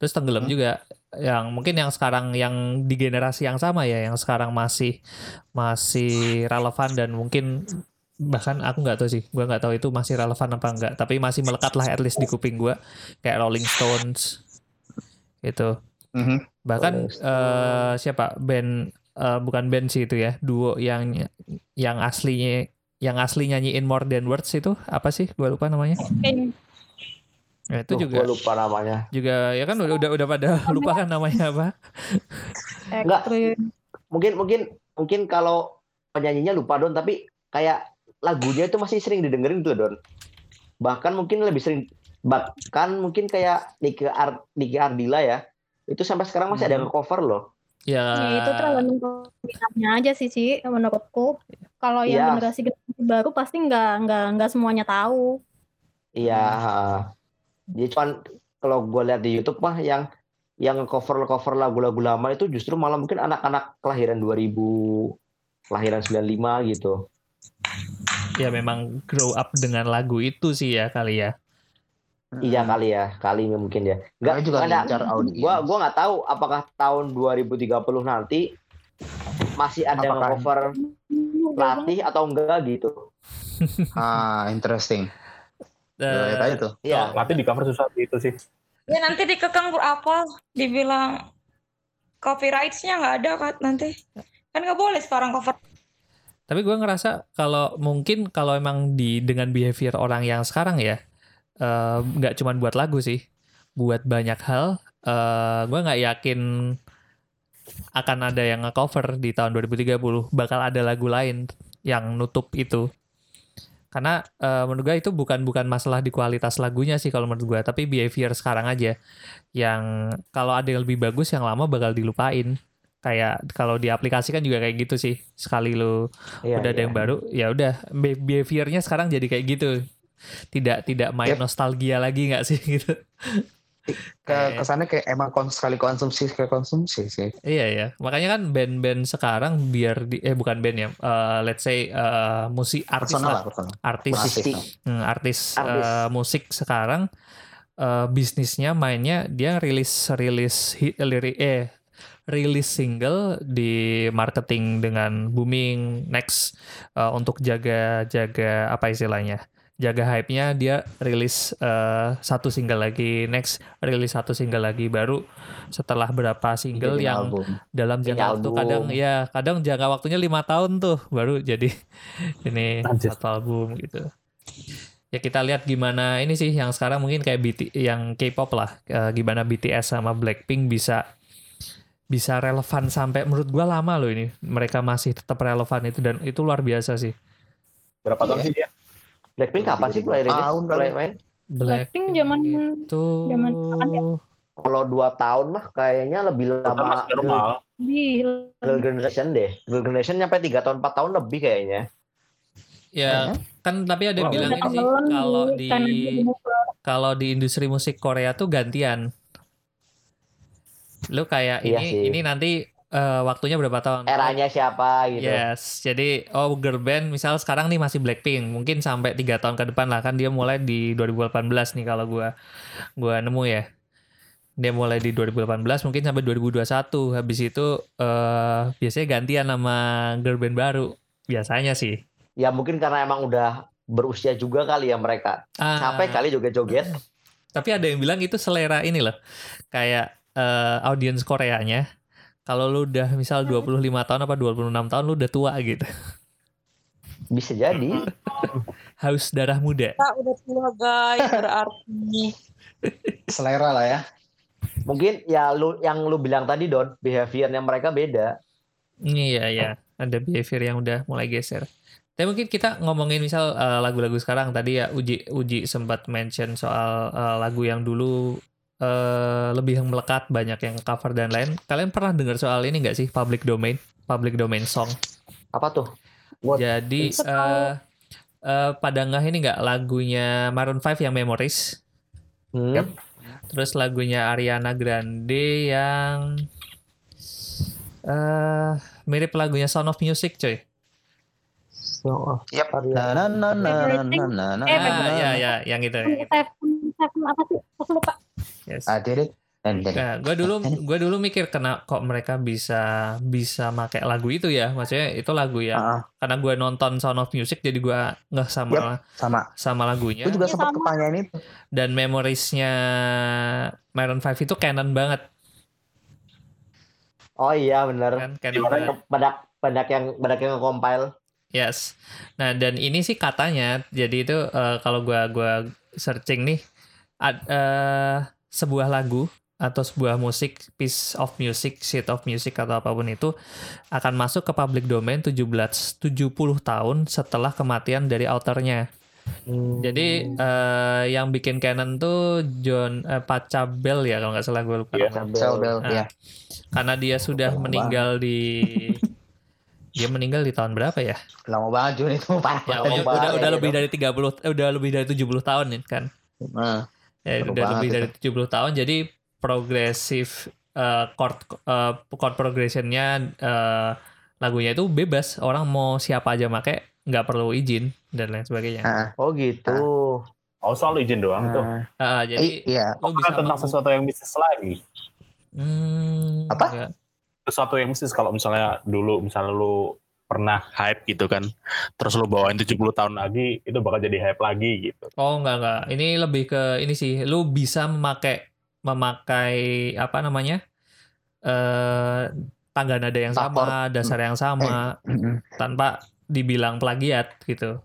S1: Terus tenggelam juga. Yang mungkin yang sekarang yang di generasi yang sama ya, yang sekarang masih masih relevan dan mungkin bahkan aku nggak tahu sih, gua nggak tahu itu masih relevan apa enggak. Tapi masih melekat lah at least di kuping gua kayak Rolling Stones itu.
S3: Mhm.
S1: Bahkan
S2: Rolling Stones.
S1: eh, siapa band eh, bukan band sih itu ya, duo yang yang aslinya yang asli nyanyiin More Than Words itu apa sih? Gua lupa namanya. Nah, itu
S2: Tuh,
S1: juga
S2: Gue lupa namanya.
S1: juga ya kan udah udah udah pada lupa kan namanya apa?
S2: Nggak.
S6: ekstrim.
S2: Mungkin mungkin mungkin kalau penyanyinya lupa Don, tapi kayak lagunya itu masih sering didengerin tuh Don. Bahkan mungkin lebih sering bahkan mungkin kayak Niki Ar Niki Ardila ya. Itu sampai sekarang masih ada yang cover loh.
S1: Ya,
S6: Ya, itu tergantung peminatnya aja sih sih menurutku. Kalau yang
S2: Iya.
S6: generasi generasi baru pasti nggak nggak nggak semuanya tahu.
S2: Iya. Jadi cuman kalau gue lihat di YouTube mah yang yang cover cover lagu-lagu lama itu justru malah mungkin anak-anak kelahiran 2000, kelahiran 95 gitu.
S1: ya memang grow up dengan lagu itu sih ya kali ya.
S2: Iya kali ya, kali ini mungkin ya. Enggak
S3: juga
S2: ada. Gua gua nggak tahu apakah tahun 2030 nanti masih ada
S3: Apakah-
S2: cover latih atau enggak gitu.
S3: Ah, interesting.
S1: Eh,
S3: Ya, aja tuh.
S2: Iya.
S5: Nanti di cover susah itu sih.
S4: Ya nanti dikekang apa? Dibilang copyrights-nya nggak ada kan nanti. Kan nggak boleh sekarang cover.
S1: Tapi gue ngerasa kalau mungkin kalau emang di dengan behavior orang yang sekarang ya eh, nggak cuman buat lagu sih, buat banyak hal. eh gue nggak yakin akan ada yang nge-cover di tahun 2030. Bakal ada lagu lain yang nutup itu. Karena eh, menurut gue itu bukan bukan masalah di kualitas lagunya sih kalau menurut gue, tapi behavior sekarang aja. Yang kalau ada yang lebih bagus, yang lama bakal dilupain. Kayak kalau di aplikasi kan juga kayak gitu sih. Sekali lu
S2: Iya,
S1: udah ada
S2: iya.
S1: yang baru ya udah be- behaviornya sekarang jadi kayak gitu tidak tidak main
S3: Yep.
S1: nostalgia lagi nggak sih gitu
S3: Ke kesannya kayak emang kon- sekali konsumsi sekali konsumsi sih.
S1: iya ya makanya kan band-band sekarang biar di eh bukan band ya eh, let's say eh, musik artis
S3: Personal
S1: lah
S3: lah, personal.
S1: artis
S2: Musik.
S1: Hmm, artis,
S2: Artis.
S1: eh, musik sekarang eh, bisnisnya mainnya dia rilis rilis hit lirik eh rilis single di marketing dengan booming next eh, untuk jaga jaga apa istilahnya jaga hype-nya dia rilis eh, satu single lagi next rilis satu single lagi baru setelah berapa single
S3: Bikin
S1: yang
S3: album.
S1: dalam
S2: Bikin
S1: jangka waktu
S2: album.
S1: kadang ya kadang jangka waktunya lima tahun tuh baru jadi ini
S5: Anjir.
S1: satu album gitu ya kita lihat gimana ini sih yang sekarang mungkin kayak BT yang K-pop lah eh, gimana BTS sama Blackpink bisa bisa relevan sampai menurut gua lama loh ini mereka masih tetap relevan itu dan itu luar biasa sih
S5: Berapa tahun
S3: Iya.
S5: sih dia?
S2: Blackpink kapan sih mulai rilis?
S3: Tahun kali.
S2: Mulai main?
S6: Blackpink zaman
S1: itu
S6: zaman kapan ya?
S2: Kalau dua tahun mah kayaknya lebih lama
S5: normal.
S6: di
S2: Girl Generation deh. Girl Generation nyampe 3 tahun 4 tahun lebih kayaknya.
S1: ya kan tapi ada
S5: Wow.
S1: bilang sih kalau
S6: nih,
S1: di kalau di industri musik Korea tuh gantian. Lu kayak
S2: Iya
S1: ini
S2: sih.
S1: ini nanti eh, waktunya berapa tahun?
S2: Eranya siapa gitu.
S1: Yes, jadi oh girl band misal sekarang nih masih Blackpink, mungkin sampai tiga tahun ke depan lah kan dia mulai di 2018 nih kalau gua gua nemu ya. Dia mulai di 2018 mungkin sampai 2021. Habis itu eh biasanya gantian sama girl band baru biasanya sih.
S2: Ya mungkin karena emang udah berusia juga kali ya mereka.
S1: Ah,
S2: Capek kali juga joget.
S1: Tapi ada yang bilang itu selera ini loh. Kayak eh, audiens Koreanya. Kalau lu udah misal 25 tahun apa 26 tahun lu udah tua gitu.
S2: Bisa jadi.
S1: Haus darah muda.
S4: Kita udah tua guys berarti.
S3: Selera lah ya.
S2: Mungkin ya lu yang lu bilang tadi Don, behaviornya mereka beda.
S1: Iya ya, ada behavior yang udah mulai geser. Tapi mungkin kita ngomongin misal eh, lagu-lagu sekarang tadi ya Uji Uji sempat mention soal eh, lagu yang dulu eh, lebih yang melekat, banyak yang cover dan lain. Kalian pernah dengar soal ini nggak sih public domain, public domain song?
S2: Apa tuh?
S1: Jadi eh eh, pada nggak ini nggak lagunya Maroon 5 yang Memories,
S2: Hmm.
S5: Yap.
S1: terus lagunya Ariana Grande yang eh mirip lagunya Sound of Music, coy.
S2: Oh,
S3: Yap.
S2: Ariana.
S3: Na na na na na na na
S6: Eh,
S1: Ah, ya ya, yang itu. yang itu.
S6: Seven, seven apa sih? Aku lupa.
S1: Yes.
S3: I did it. And then
S1: Nah, gue dulu gue dulu mikir kena kok mereka bisa bisa pakai lagu itu ya, maksudnya itu lagu yang
S3: Ah,
S1: karena gue nonton Sound of Music jadi gue nggak sama
S3: sama.
S1: sama lagunya
S3: Gue juga
S6: Iya,
S3: sempat
S6: sama.
S3: ketanyain itu.
S1: dan memoriesnya Maroon 5 itu canon banget
S2: Oh iya bener.
S1: kan canon banget.
S2: Banyak banyak yang banyak yang nge-compile.
S1: Yes. Nah, dan ini sih katanya jadi itu eh, kalau gua gua searching nih ad- eh, sebuah lagu atau sebuah musik piece of music, sheet of music atau apa pun itu akan masuk ke public domain 17 70 tahun setelah kematian dari authornya.
S2: Hmm.
S1: Jadi eh, yang bikin canon tuh John eh, Pachelbel ya kalau nggak salah gue lupa.
S5: Iya.
S3: Cell bell,
S1: Nah,
S3: ya.
S1: Karena dia sudah meninggal di dia meninggal di tahun berapa ya?
S3: Lama banget Jun itu parah
S1: Ya,
S3: banget.
S1: udah,
S2: banget
S1: udah,
S2: ya,
S1: udah lebih dari 30 eh, udah lebih dari 70 tahun nih kan.
S3: Nah,
S1: Ya,
S3: Seru
S1: udah lebih
S3: itu.
S1: dari 70 tahun jadi progresif eh, chord eh, chord progressionnya eh, lagunya itu bebas orang mau siapa aja make nggak perlu izin dan lain sebagainya.
S3: ah,
S2: Oh gitu.
S5: Oh soal izin doang tuh.
S3: ah.
S1: Ah, jadi
S3: Eh, iya.
S1: lo
S5: Bukan
S1: bisa
S5: tentang sesuatu yang bisnis lagi.
S1: Hmm,
S3: Apa?
S1: enggak.
S5: Sesuatu yang bisnis kalau misalnya dulu misalnya lu pernah hype gitu kan. Terus lu bawain 70 tahun lagi itu bakal jadi hype lagi gitu.
S1: Oh enggak enggak. Ini lebih ke ini sih. Lu bisa memakai memakai apa namanya? eh tangga nada yang sama, dasar yang sama
S3: Mm-mm.
S1: tanpa dibilang plagiat gitu.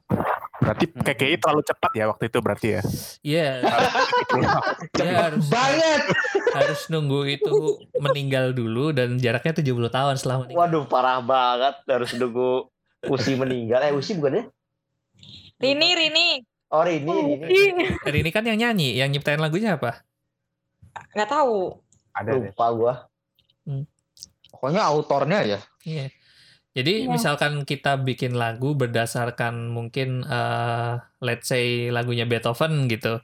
S5: Berarti KKI terlalu cepat ya waktu itu berarti ya.
S1: Iya, dia harus
S3: Banget.
S1: harus nunggu itu meninggal dulu dan jaraknya 70 tahun setelah meninggal.
S2: Waduh parah banget harus nunggu Usi meninggal. Eh Usi bukan ya?
S4: Rini, Rini.
S2: Oh Rini, Rini.
S6: Ih,
S1: Dan ini kan yang nyanyi, yang nyiptain lagunya apa?
S4: Nggak tahu.
S5: Ada deh.
S2: Lupa gua.
S3: Pokoknya autornya ya.
S1: Iya. Jadi
S6: Iya.
S1: misalkan kita bikin lagu berdasarkan mungkin eh let's say lagunya Beethoven gitu.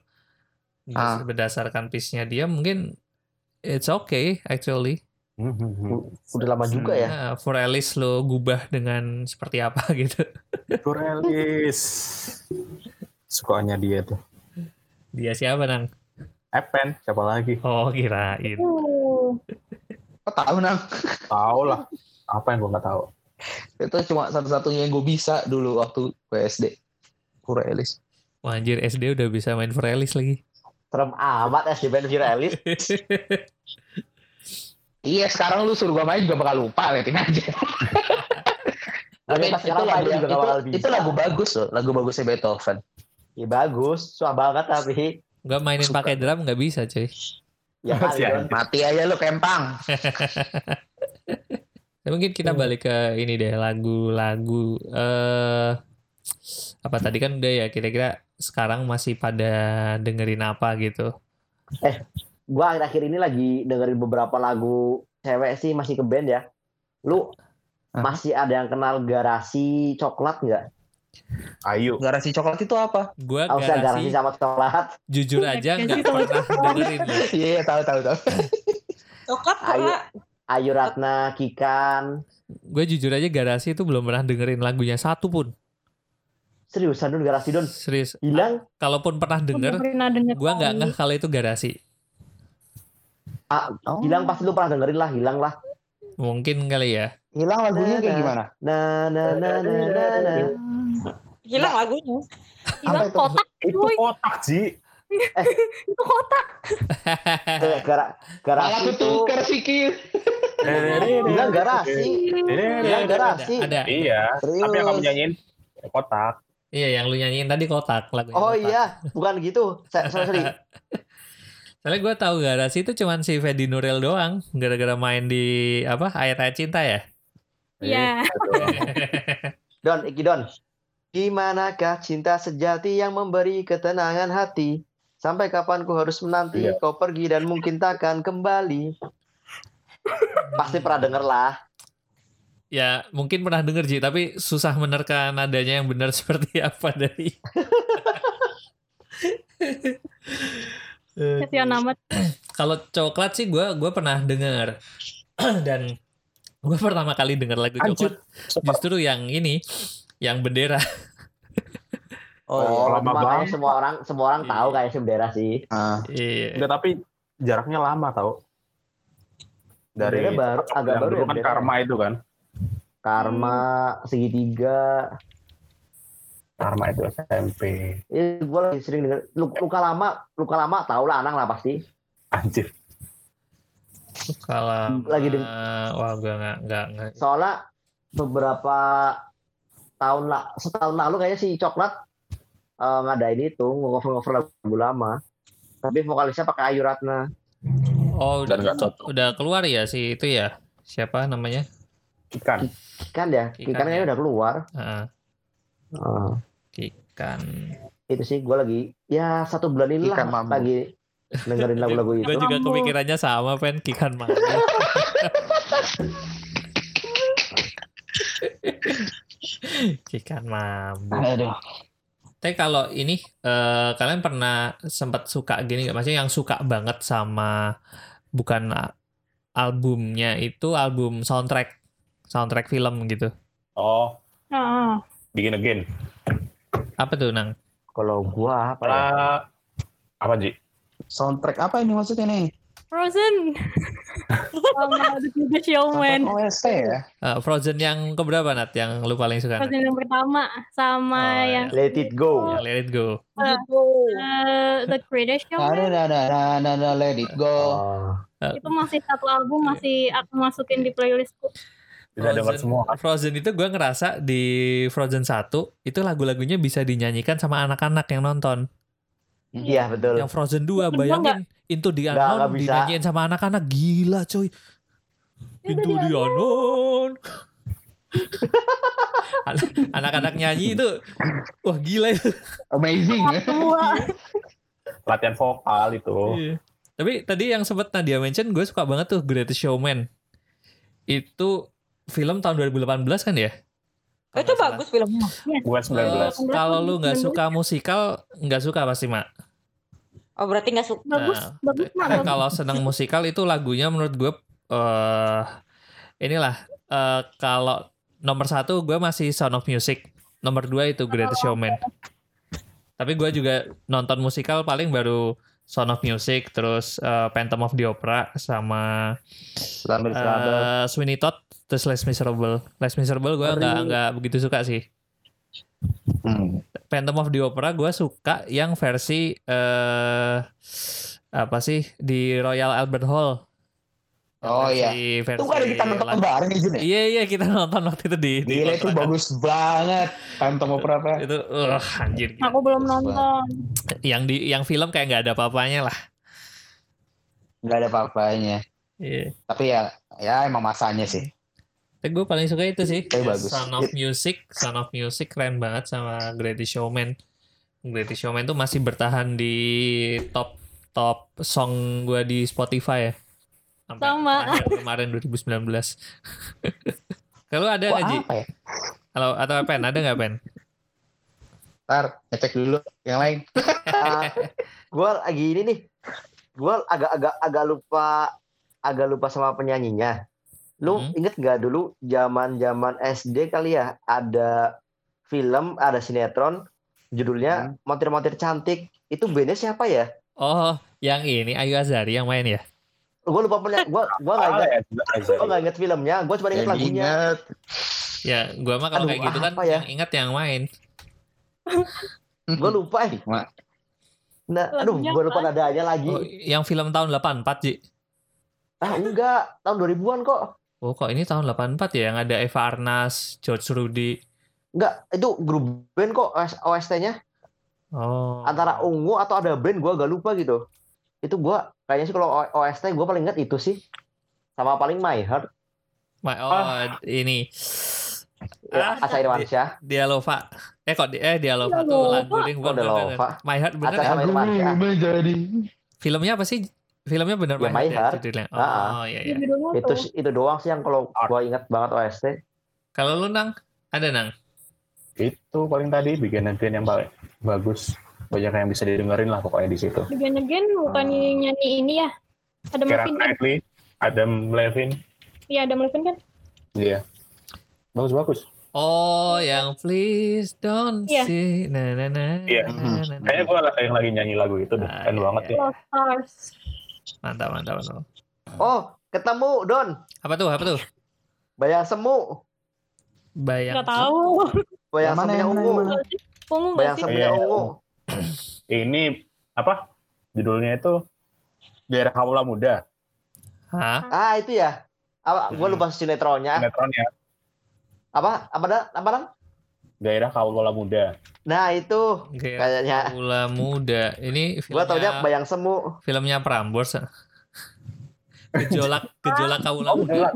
S3: Ah.
S1: Berdasarkan piece-nya dia mungkin it's okay actually.
S2: Udah lama juga ya.
S1: Nah, for Alice lo gubah dengan seperti apa gitu.
S5: Kurelis. Sukanya dia tuh.
S1: Dia siapa nang?
S5: Epen, siapa lagi?
S1: Oh kirain.
S6: uh,
S3: Kok tahu nang?
S5: Tahu lah. Apa yang gua nggak tahu?
S3: Itu cuma satu-satunya yang gue bisa dulu waktu PSD. Kurelis.
S1: Wah, anjir SD udah bisa main for Alice lagi.
S2: Serem amat SD band Viralis.
S3: Iya sekarang lu suruh gue main juga bakal lupa liatin aja. Tapi itu lagu,
S2: main
S3: itu,
S2: bisa.
S3: itu lagu bagus loh, lagu bagusnya Beethoven.
S2: Ya bagus, susah banget tapi.
S1: Nggak mainin pakai drum nggak bisa cuy.
S2: Ya. Don.
S3: Mati aja lu kempang.
S1: Ya, mungkin kita
S2: Hmm.
S1: balik ke ini deh lagu-lagu eh apa tadi kan udah ya kira-kira sekarang masih pada dengerin apa gitu.
S2: Gua akhir-akhir ini lagi dengerin beberapa lagu cewek sih masih ke band ya. Lu
S3: Hah?
S2: masih ada yang kenal garasi coklat nggak?
S5: Ayu.
S3: Garasi coklat itu apa?
S1: Gua
S2: Oh, garasi
S1: garasi
S2: sama coklat.
S1: jujur aja nggak
S6: Garasi
S1: pernah dengerin.
S3: Iya, iya, tahu tahu tahu.
S4: Coklat
S2: Ayo. Ayu Ratna, Kikan.
S1: Gue jujur aja garasi itu belum pernah dengerin lagunya satu pun.
S2: Seriusan Don garasi Don.
S1: Serius.
S2: Hilang
S1: Kalaupun pernah denger, gua nggak
S6: kali.
S1: ngeh kalau itu garasi.
S2: ah,
S3: Oh.
S2: hilang pasti lu pernah dengerin lah, hilang lah.
S1: Mungkin kali ya.
S3: Hilang lagunya kayak gimana?
S2: Na na na na na na.
S4: Hilang lagunya.
S6: Hilang kotak
S5: Itu kotak, Ji.
S6: itu kotak
S2: Eh, gara,
S3: Malah
S2: garasi
S3: aku
S2: itu
S3: tuker sih Kir.
S2: hilang garasi. Hilang garasi.
S1: Ada.
S5: Iya.
S2: Serius.
S5: Tapi yang kamu nyanyiin kotak.
S1: Iya, yang lu nyanyiin tadi kotak lagunya.
S2: Oh
S1: kotak.
S2: iya, bukan gitu. Saya sorry, sorry.
S1: Soalnya gue tahu garasi itu cuman si Fedi Nuril doang, gara-gara main di apa ayat-ayat cinta ya.
S6: Iya.
S2: Don, Iki Don. Gimanakah cinta sejati yang memberi ketenangan hati Sampai kapan ku harus menanti
S5: Iya.
S2: kau pergi dan mungkin takkan kembali. Pasti pernah denger lah.
S1: Ya mungkin pernah denger Ji, tapi susah menerka nadanya yang benar seperti apa dari. Eh,
S6: amat.
S1: Kalau coklat sih gue gua pernah denger dan gue pertama kali denger lagu
S5: Anjir.
S1: coklat justru yang ini, yang bendera.
S2: Oh,
S5: lama
S2: makanya
S5: banget.
S2: semua orang semua orang tahu
S1: Iya.
S2: kayak bendera sih.
S3: Ah,
S1: Iya.
S5: Enggak, tapi jaraknya lama tau. Dari
S2: baru agak baru
S5: dulu
S2: ya
S5: kan karma itu kan.
S2: Karma segitiga.
S5: Karma itu SMP.
S2: Ini gue lagi sering denger luka, luka lama, luka lama tau lah anak lah pasti.
S5: Anjir.
S1: Kalau
S2: Lagi deng-
S1: wah gue nggak nggak nggak.
S2: Soalnya beberapa tahun lah setahun lalu kayaknya si coklat eh, ngadain itu ngover ngover lagu lama. Tapi vokalisnya pakai Ayu Ratna.
S1: Oh
S5: Dan
S1: udah, udah keluar ya si itu ya siapa namanya?
S5: Ikan.
S2: Kan ya,
S1: Kikan
S2: Kikan kayaknya
S1: ya.
S2: udah keluar.
S1: Ah,
S2: Eh,
S1: Kikan.
S2: itu sih gue lagi ya satu bulan ini lah lagi dengerin lagu-lagu itu.
S1: Gue juga kepikirannya sama pen Kikan Mambo. Kikan Mambo.
S3: aduh.
S1: Tapi kalau ini eh, kalian pernah sempat suka gini nggak? Maksudnya yang suka banget sama bukan albumnya itu album soundtrack soundtrack film gitu.
S5: Oh,
S6: Ah,
S5: Begin Again.
S1: Apa tuh nang?
S2: Kalau gua apa ya?
S5: Ah, apa Ji?
S3: Soundtrack apa ini maksudnya nih?
S6: Frozen. Sama The Greatest Showman.
S3: OST ya?
S1: Eh, Frozen yang keberapa Nat? Yang lu paling suka? Nat?
S6: Frozen yang pertama sama
S1: Oh, ya.
S6: yang
S2: Let It Go.
S1: Yang Let It Go.
S6: eh, The Greatest
S3: Ada,
S6: Showman.
S3: ada, ada, ada, ada, let it go.
S2: Oh.
S6: Itu masih satu album masih aku masukin di playlistku.
S5: Bisa dengar semua?
S1: Frozen itu gue ngerasa di Frozen 1 itu lagu-lagunya bisa dinyanyikan sama anak-anak yang nonton.
S2: Iya betul.
S1: Yang Frozen 2
S6: Kedua
S1: bayangin Into the Unknown
S2: bisa.
S1: dinyanyiin sama anak-anak gila coy. Into the Unknown. An- Anak-anak nyanyi itu wah gila itu.
S3: Amazing.
S6: Semua.
S5: Latihan vokal itu.
S1: Iya. Tapi tadi yang sempat Nadia mention gue suka banget tuh Greatest Showman. Itu film tahun 2018 kan ya?
S4: Oh, itu bagus filmnya.
S1: Eh,
S5: 19.
S1: kalau lu nggak suka musikal, nggak suka pasti mak.
S4: Oh berarti nggak suka.
S6: Bagus,
S1: Nah,
S6: bagus
S1: kalau senang musikal itu lagunya menurut gue eh inilah eh kalau nomor satu gue masih Sound of Music. Nomor dua itu Greatest Showman. Tapi gue juga nonton musikal paling baru Sound of Music terus eh, Phantom of the Opera sama eh Sweeney Todd terus Les Miserable Les Miserable gue nggak nggak begitu suka sih
S3: Hmm.
S1: Phantom of the Opera gue suka yang versi eh apa sih di Royal Albert Hall.
S3: Oh iya.
S1: versi
S3: Itu kan kita nonton bareng Jun ya?
S1: Iya iya kita nonton waktu itu di di
S3: Gila itu
S1: kontrakan.
S3: bagus banget. Phantom Opera apa?
S1: Itu uh, anjir. gila.
S6: Aku belum nonton.
S1: Yang di yang film kayak nggak ada apa-apanya lah.
S3: Gak ada apa-apanya.
S1: Iya.
S3: Tapi ya, ya emang masanya sih.
S1: Tapi gue paling suka itu sih.
S3: Tapi bagus.
S1: Sound of Music, Sound of Music keren banget sama Greatest Showman. Greatest Showman tuh masih bertahan di top top song gue di Spotify ya. Sampai
S6: Sama.
S1: kemarin 2019. Kalau ada nggak Ji?
S3: apa ya?
S1: Kalau atau pen ada nggak pen?
S3: Ntar ngecek dulu yang lain.
S2: Ah, gua lagi ini nih. Gua agak-agak agak lupa agak lupa sama penyanyinya. Lu
S1: Hmm.
S2: inget gak dulu zaman-zaman SD kali ya ada film, ada sinetron judulnya Montir-montir cantik. Itu bandnya siapa ya?
S1: Oh, yang ini Ayu Azari yang main ya?
S2: Gue lupa punya, gua gua nggak inget,
S5: ya,
S2: gua nggak inget filmnya. Gue cuma inget lagunya.
S3: inget.
S1: Ya, gua mah kalau
S2: Aduh,
S1: kayak gitu kan
S2: apa ya?
S1: yang ingat yang main.
S2: Gue lupa eh. Nah, aduh, gue lupa nadanya lagi.
S1: Oh, yang film tahun 84, Ji.
S2: Ah, enggak, tahun 2000-an kok.
S1: Oh, kok ini tahun 84 ya yang ada Eva Arnas, George Rudy.
S2: Enggak, itu grup band kok OST-nya.
S1: Oh.
S2: Antara ungu atau ada band gue agak lupa gitu. Itu gue kayaknya sih kalau OST gue paling inget itu sih. Sama paling My Heart.
S1: Ma- oh, ini.
S2: Ya,
S1: Ah,
S2: Asa Irwansyah.
S1: Dia Lova. Eh kok di, eh Dialova
S6: Udah
S1: tuh ding
S2: Oh, lupa.
S1: My Heart bener
S2: Atas
S1: ya?
S2: sama Irfan Syah.
S3: menjadi
S1: Filmnya apa sih? Filmnya bener
S2: Ya, My Heart.
S1: judulnya.
S2: Ah, ah.
S1: Oh iya iya.
S2: Itu itu doang sih yang kalau gua ingat banget OST.
S1: Kalau lu nang ada nang?
S5: Itu paling tadi bikin band yang paling bagus. Banyak yang bisa didengerin lah pokoknya di situ.
S6: Again Again bukan nyanyi ini ya. Ada kan?
S5: Knightley, Adam Levine.
S6: Iya ada Melvin kan?
S5: Iya. Bagus-bagus.
S1: Oh, yang please don't
S6: Iya.
S1: see. Nah, nah, nah,
S5: Iya.
S1: nah, nah, nah.
S5: Kayaknya gue yang lagi nyanyi lagu itu deh.
S1: Ah,
S5: Keren
S1: iya,
S5: banget
S1: iya.
S5: ya.
S6: Lost Stars.
S1: Mantap, mantap, mantap.
S2: Oh, ketemu Don.
S1: Apa tuh? Apa tuh?
S2: Bayang semu.
S1: Bayang.
S6: Gak tahu.
S2: Bayang
S3: Yang mana,
S2: semunya
S3: yang
S2: ungu.
S3: yang?
S6: Ungu
S2: Bayang
S6: sih?
S2: semunya
S5: Iya.
S2: ungu.
S5: Ini apa? Judulnya itu Daerah Kaula Muda.
S1: Hah?
S2: Ah, itu ya. Apa gua lupa sinetronnya.
S5: Sinetronnya
S2: Apa? Apa dah? Apa dah?
S5: Daerah Kaula Muda.
S2: Nah, itu
S1: Kayak
S2: kayaknya
S1: Kaula muda. Ini
S2: gua taunya
S1: filmnya
S2: Bayang Semu.
S1: filmnya Prambors. Gejolak gejolak Kaula
S5: Oh,
S1: muda.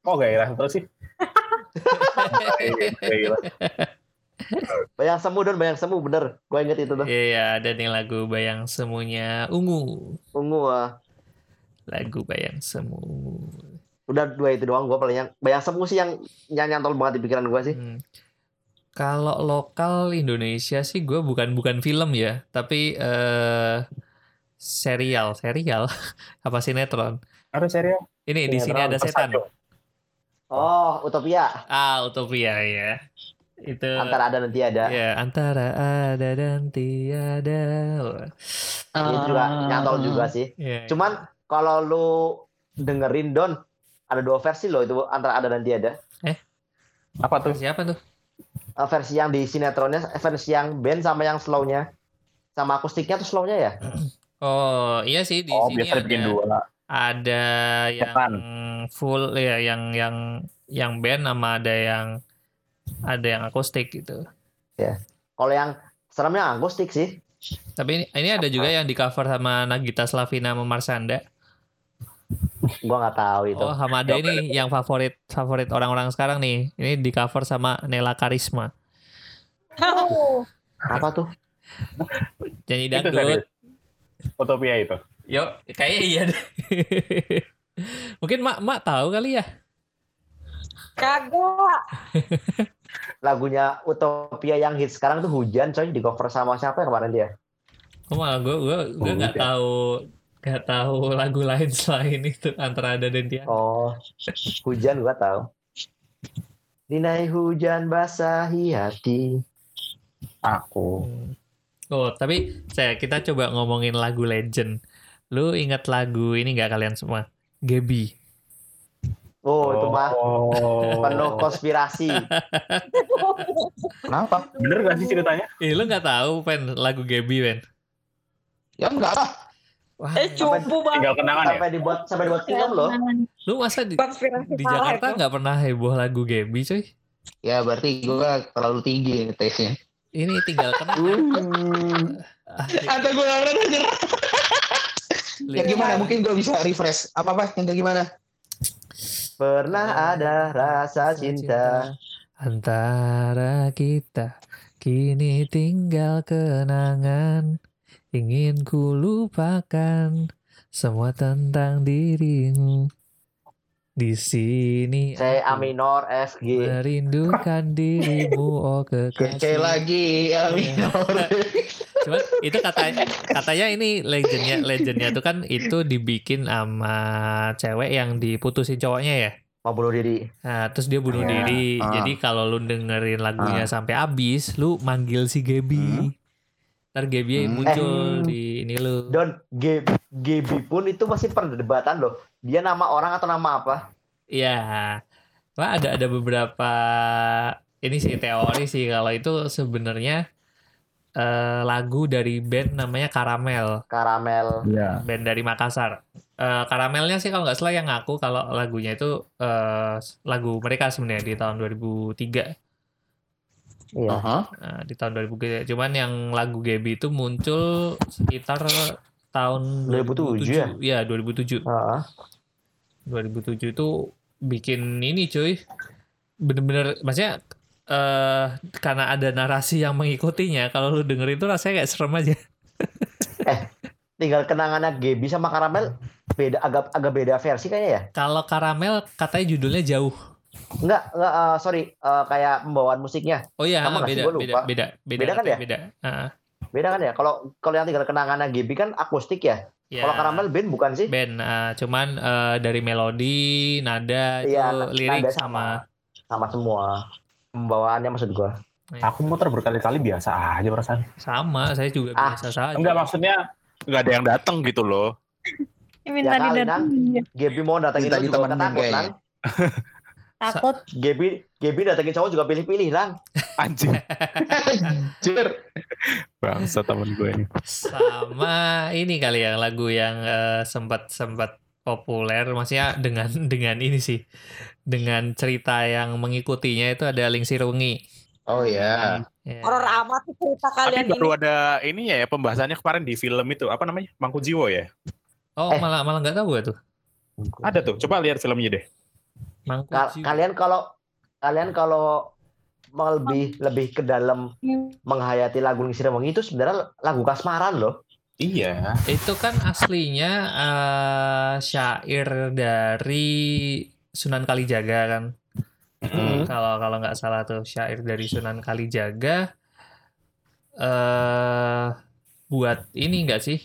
S5: Kok gairah terus sih?
S2: Bayang Semu Don, Bayang Semu bener. Gua inget itu tuh.
S1: Iya, iya, ada nih lagu Bayang Semunya Ungu.
S2: Ungu. ah.
S1: Lagu Bayang Semu.
S2: Udah dua itu doang gua paling yang Bayang Semu sih yang yang nyantol banget di pikiran gua sih.
S1: Hmm. Kalau lokal Indonesia sih gue bukan bukan film ya, tapi eh serial, serial apa sinetron.
S5: Ada serial?
S1: Ini di sini ada setan.
S2: Oh, Utopia.
S1: Ah, Utopia ya. Itu
S2: Antara ada nanti ada.
S1: ya antara ada dan tiada.
S2: Itu juga nyantol juga sih.
S1: Ya,
S2: Cuman kalau lu dengerin Don, ada dua versi loh itu antara ada dan tiada.
S5: Apa tuh?
S1: siapa tuh?
S2: Eh, versi yang di sinetronnya, eh, versi yang band sama yang slownya. Sama akustiknya tuh slownya ya?
S1: Oh, iya sih di
S5: Oh,
S1: sini
S5: biasa
S1: ada
S5: dua.
S1: ada yang
S5: Bukan.
S1: full ya yang yang yang band sama ada yang ada yang akustik gitu.
S2: Kalau yang seremnya akustik sih.
S1: Tapi ini, ini ada juga yang di cover sama Nagita Slavina sama Marsanda.
S2: Gua nggak tahu itu.
S1: Oh, sama ada ini yang favorit favorit orang-orang sekarang nih. Ini di cover sama Nela Karisma.
S6: Oh,
S2: Apa tuh?
S1: Nyanyi
S5: serius.
S1: dangdut.
S5: Utopia itu.
S1: Yo, kayaknya iya deh. Mungkin Mak Mak tahu kali ya.
S4: Kagak.
S2: Lagunya Utopia yang hit sekarang tuh Hujan coy di cover sama siapa ya kemarin dia?
S1: Oh, malah gue gue gue nggak tahu nggak tahu lagu lain selain itu antara ada dan dia.
S2: Oh, Hujan gua tahu. Dinai hujan basahi hati.
S5: Aku.
S1: Hmm. Oh, tapi saya kita coba ngomongin lagu legend. Lu ingat lagu ini nggak kalian semua? Gaby.
S2: Oh, itu mah
S5: Oh.
S2: penuh konspirasi.
S3: Kenapa?
S5: Bener gak sih ceritanya?
S1: Eh, lu nggak tahu pen lagu Gaby pen?
S3: Ya enggak lah.
S1: Wah,
S4: Eh cupu banget.
S5: Tinggal kenangan ya?
S2: Sampai dibuat sampai dibuat film loh.
S1: lu masa di, di Jakarta nggak pernah heboh lagu Gaby coy?
S3: Ya berarti gue terlalu tinggi tesnya.
S1: Ini tinggal kenangan.
S2: Hmm.
S1: Ah,
S3: Atau gue nggak denger. Ya gimana? Mungkin gue bisa refresh. Apa apa? Yang gimana?
S2: Pernah ada rasa cinta.
S1: antara kita kini tinggal kenangan ingin ku lupakan semua tentang dirimu di sini
S2: C A minor F G.
S1: merindukan dirimu oh
S3: Kece
S1: kekasih
S3: lagi. Ya, minor.
S1: Cuman itu katanya katanya ini legendnya legendnya tuh kan itu dibikin sama cewek yang diputusin cowoknya ya.
S2: Mau bunuh diri.
S1: Nah, terus dia bunuh
S3: Iya.
S1: diri.
S3: Ah.
S1: Jadi kalau lu dengerin lagunya sampai habis, lu manggil si Gaby. Ntar Gaby
S3: Hmm.
S1: muncul di ini lu.
S2: Don G GB pun itu masih perdebatan loh. Dia nama orang atau nama apa?
S1: Iya. Wah, ada ada beberapa ini sih teori sih kalau itu sebenarnya eh, lagu dari band namanya Karamel.
S2: Karamel.
S5: Iya.
S1: band dari Makassar. Eh, Karamelnya sih kalau nggak salah yang ngaku kalau lagunya itu eh, lagu mereka sebenarnya di tahun 2003.
S2: Iya.
S3: Aha.
S1: Nah, di tahun 2003. Cuman yang lagu Gaby itu muncul sekitar tahun
S2: 2007 ya?
S1: Iya, 2007.
S2: Heeh.
S1: 2007 itu bikin ini cuy. Bener-bener maksudnya eh karena ada narasi yang mengikutinya, kalau lu dengerin itu rasanya kayak serem aja.
S2: Tinggal kenangannya Gaby sama Karamel beda agak agak beda versi kayaknya ya.
S1: Kalau Karamel katanya judulnya jauh.
S2: Enggak, enggak eh, sorry, eh, kayak pembawaan musiknya.
S1: Oh iya,
S2: Sama sih?
S1: beda, beda, beda, beda,
S2: Beda kan ya?
S1: Beda. Ah,
S2: Beda kan ya? Kalau kalau yang tinggal kenangannya Gaby kan akustik ya.
S1: ya.
S2: Kalau Karamel band bukan sih?
S1: band, ah, cuman eh, dari melodi, nada, itu
S2: Iya,
S1: lirik
S2: nada
S1: sama.
S2: Sama semua. Pembawaannya maksud gua.
S5: Aku muter berkali-kali biasa aja perasaan.
S1: sama, saya juga
S2: Ah,
S1: biasa saja.
S5: Enggak maksudnya nggak ada yang datang gitu loh.
S6: Ini
S2: Ya
S6: minta
S2: kali,
S6: didatengin.
S2: Gaby mau datengin
S3: Minta
S2: lu juga takut,
S3: kayaknya.
S2: Lang.
S6: Takut.
S2: Gaby Gaby datengin cowok juga pilih-pilih, Lang.
S5: Anjing.
S3: Jujur.
S5: Bangsa temen gue ini.
S1: sama ini kali ya lagu yang eh, sempat sempat populer maksudnya dengan dengan ini sih dengan cerita yang mengikutinya itu ada Lingsir Wengi
S3: Oh ya.
S1: Ya.
S4: Horor amat tuh cerita
S5: Tapi
S4: kalian ini.
S5: baru ada ini ya pembahasannya kemarin di film itu apa namanya Mangku Jiwo ya.
S1: oh
S2: Eh.
S1: malah malah nggak tahu gue tuh
S5: Ada tuh. Coba lihat filmnya deh.
S2: Ka- kalian kalau kalian kalau mau lebih lebih ke dalam menghayati lagu Lingsir Wengi itu sebenarnya lagu kasmaran loh.
S5: Iya.
S1: itu kan aslinya eh, syair dari Sunan Kalijaga kan
S5: Mm.
S1: kalau kalau nggak salah tuh syair dari Sunan Kalijaga eh buat ini enggak sih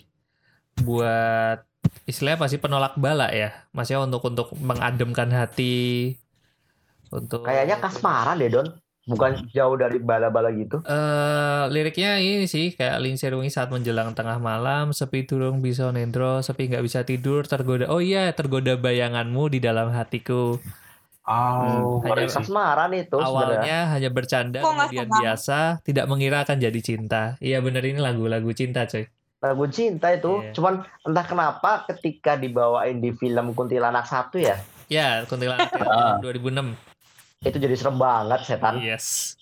S1: buat istilahnya pasti penolak bala ya? Maksudnya untuk untuk mengademkan hati untuk
S2: Kayaknya kasmaran deh, Don. Bukan jauh dari bala-bala gitu.
S1: eh liriknya ini sih kayak lingsir wengi saat menjelang tengah malam sepi turung bisa nendro sepi nggak bisa tidur tergoda oh iya tergoda bayanganmu di dalam hatiku.
S5: Oh,
S1: hanya-
S5: sih.
S2: Kasmaran itu
S1: awalnya hanya bercanda
S4: Kok
S1: kemudian biasa tidak mengira akan jadi cinta. Iya bener ini lagu-lagu cinta coy
S2: Lagu cinta itu.
S1: Iya.
S2: Cuman entah kenapa ketika dibawain di film Kuntilanak satu ya,
S1: ya kuntilanak ya,
S5: Ah.
S1: 2006
S2: itu jadi serem banget setan.
S1: yes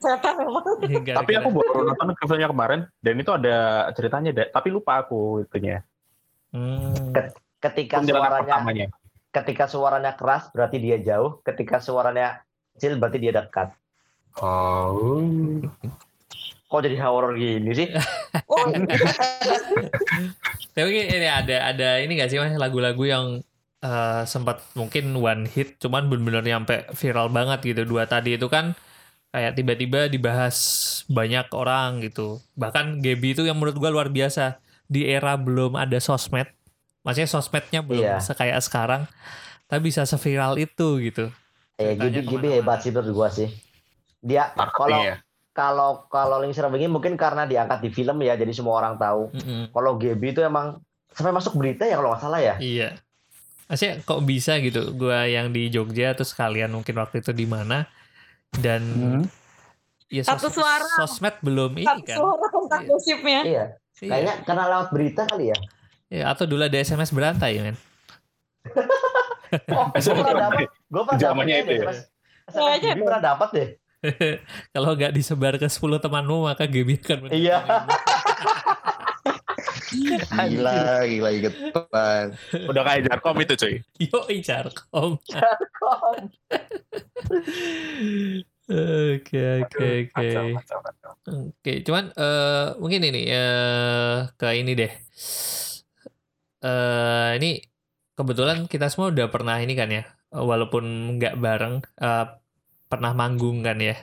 S4: Setan memang.
S5: Tapi aku baru nonton filmnya kemarin dan itu ada ceritanya, tapi lupa aku itunya.
S1: Hmm.
S2: Ketika
S5: Kuntilanak
S2: suaranya
S5: pertamanya.
S2: ketika suaranya keras berarti dia jauh, ketika suaranya kecil berarti dia dekat.
S5: Oh.
S2: Kok jadi horor gini sih?
S4: Oh,
S1: Tapi ini ada ada ini gak sih mas lagu-lagu yang eh, sempat mungkin one hit cuman bener-bener nyampe viral banget gitu dua tadi itu kan kayak tiba-tiba dibahas banyak orang gitu bahkan Gaby itu yang menurut gua luar biasa di era belum ada sosmed maksudnya sosmednya belum
S2: Iya.
S1: kayak sekarang tapi bisa seviral itu gitu
S2: Eh, Gibi ke
S1: mana-mana.
S2: hebat sih menurut gua sih. Dia kalau
S5: Marketing ya.
S2: Kalau kalau Lingsir Wengi mungkin karena diangkat di film ya, jadi semua orang tahu.
S1: Mm-mm.
S2: Kalau Gaby itu emang sampai masuk berita ya kalau nggak salah ya.
S1: Iya. Maksudnya kok bisa gitu? Gua yang di Jogja terus kalian mungkin waktu itu di mana dan
S5: Hmm.
S1: ya
S4: Satu suara.
S1: sosmed belum ini
S4: satu
S1: kan.
S4: suara tentang
S1: Iya.
S4: gosipnya.
S2: Iya,
S1: Iya.
S2: kayaknya karena lewat berita kali ya.
S1: Iya, atau dulu ada SMS berantai men.
S2: Oh, gue pernah dapat, gue pernah dapat
S5: Zamannya itu ya?
S2: Gibi pernah dapat deh.
S1: Kalau nggak disebar ke 10 temanmu maka Gaby akan
S2: Iya.
S3: Gila, gila inget banget.
S5: Udah kayak Jarkom itu cuy.
S1: Yo Jarkom. Oke oke oke.
S5: Kacau.
S1: Oke, cuman eh mungkin ini eh ke ini deh. Eh ini kebetulan kita semua udah pernah ini kan ya, walaupun nggak bareng, eh pernah manggung kan ya.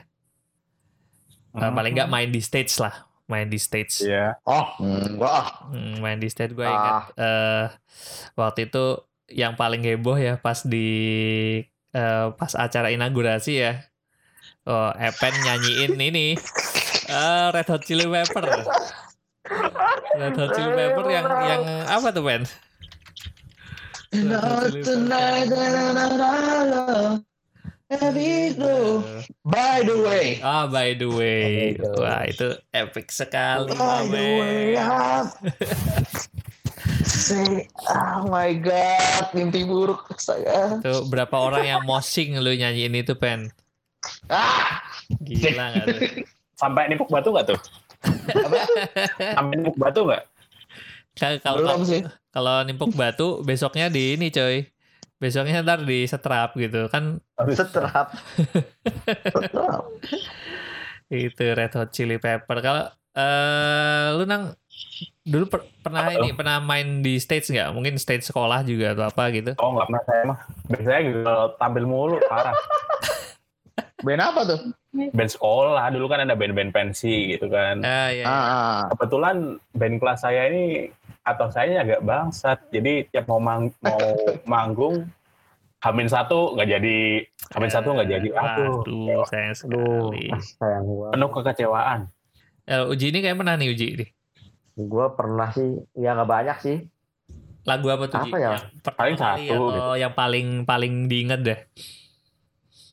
S1: Eh, paling nggak main di stage lah, main di stage.
S5: Iya.
S2: Oh,
S3: Hmm, wah,
S1: Hmm, main di stage gue
S2: Ah.
S1: ingat eh waktu itu yang paling heboh ya pas di eh, pas acara inaugurasi ya. Oh, Epen nyanyiin ini eh Red Hot Chili Pepper. Red Hot Chili Pepper yang yang apa tuh, Pen? Red Hot Chili Eh,
S3: by the way.
S1: Ah, by the way.
S2: By the way.
S1: Wah, itu epic sekali,
S3: By the way, ah. Say, oh my god, mimpi buruk saya.
S1: Tuh berapa orang yang moshing lu nyanyiin itu, Pen?
S3: Ah,
S1: Gila nggak tuh?
S5: Sampai nimpuk batu nggak tuh? Sampai nimpuk batu nggak?
S1: Ka- Kalau
S3: belum sih.
S1: kalau nimpuk batu besoknya di ini coy besoknya ntar di setrap gitu kan
S2: Seterap.
S1: itu Red Hot Chili Pepper kalau eh lu nang dulu per- pernah
S5: Apa
S1: ini pernah main di stage nggak mungkin stage sekolah juga atau apa gitu
S5: Oh nggak pernah saya mah. Biasanya gitu tampil mulu parah.
S3: Band apa tuh?
S5: Band sekolah dulu kan ada band-band pensi gitu kan.
S1: ah ya
S3: Ah, ah.
S5: Kebetulan band kelas saya ini atau saya agak bangsat. Jadi tiap mau mang- mau manggung Hamin satu nggak jadi, Hamin satu nggak jadi. Aduh,
S1: Aduh, sayang sekali.
S2: sayang gua.
S5: penuh kekecewaan.
S1: Eh, Uji ini kayak pernah nih Uji nih.
S2: Gua pernah sih, ya nggak banyak sih.
S1: Lagu apa tuh?
S2: Apa ya?
S1: Yang
S5: Paling satu
S1: atau yang paling paling diinget deh.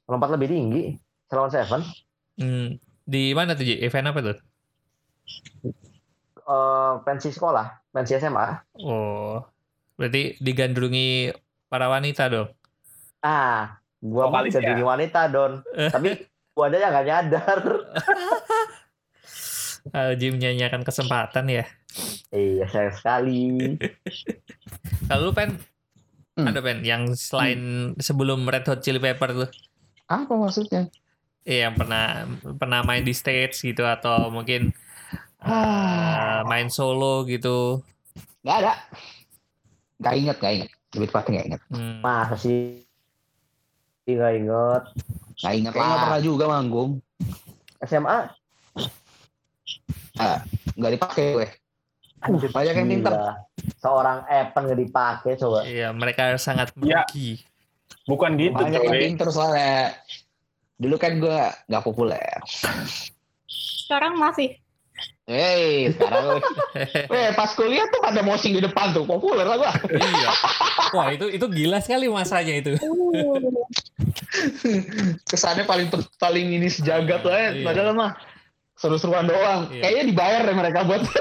S2: Lompat lebih tinggi. Salon Seven.
S1: Hmm, di mana tuh Ji? Event apa tuh?
S2: eh pensi sekolah, pensi SMA.
S1: Oh, berarti digandrungi para wanita dong.
S2: Ah, gua mau jadi
S5: ya?
S2: wanita Don. Tapi gua aja yang gak nyadar.
S1: Uh, Ji menyanyikan kesempatan ya.
S2: iya, sayang sekali.
S1: Kalau lu pen
S3: Hmm.
S1: ada pen yang selain sebelum Red Hot Chili Pepper tuh,
S3: Apa maksudnya?
S1: eh, yang pernah pernah main di stage gitu atau mungkin uh, main solo gitu.
S3: Gak ada. Gak inget, gak inget. Lebih tepatnya gak inget.
S1: Hmm.
S2: Masa sih? Gak inget.
S3: Gak inget Kayaknya
S2: Lah.
S3: pernah juga manggung.
S2: SMA?
S3: Gak dipakai gue. Banyak yang pinter.
S2: Seorang Evan gak dipakai coba.
S1: Iya, mereka sangat
S5: Ya. Bukan gitu,
S3: Banyak yang pinter soalnya. Dulu kan gue gak populer.
S6: Sekarang masih.
S3: Hei, sekarang Eh, pas kuliah tuh ada mosing di depan tuh. Populer lah gua.
S1: iya. Wah, itu itu gila sekali masanya itu.
S3: Kesannya paling paling ini sejagat lah ya.
S1: Iya.
S3: Padahal mah seru-seruan doang.
S1: Iya.
S3: Kayaknya dibayar deh mereka buat.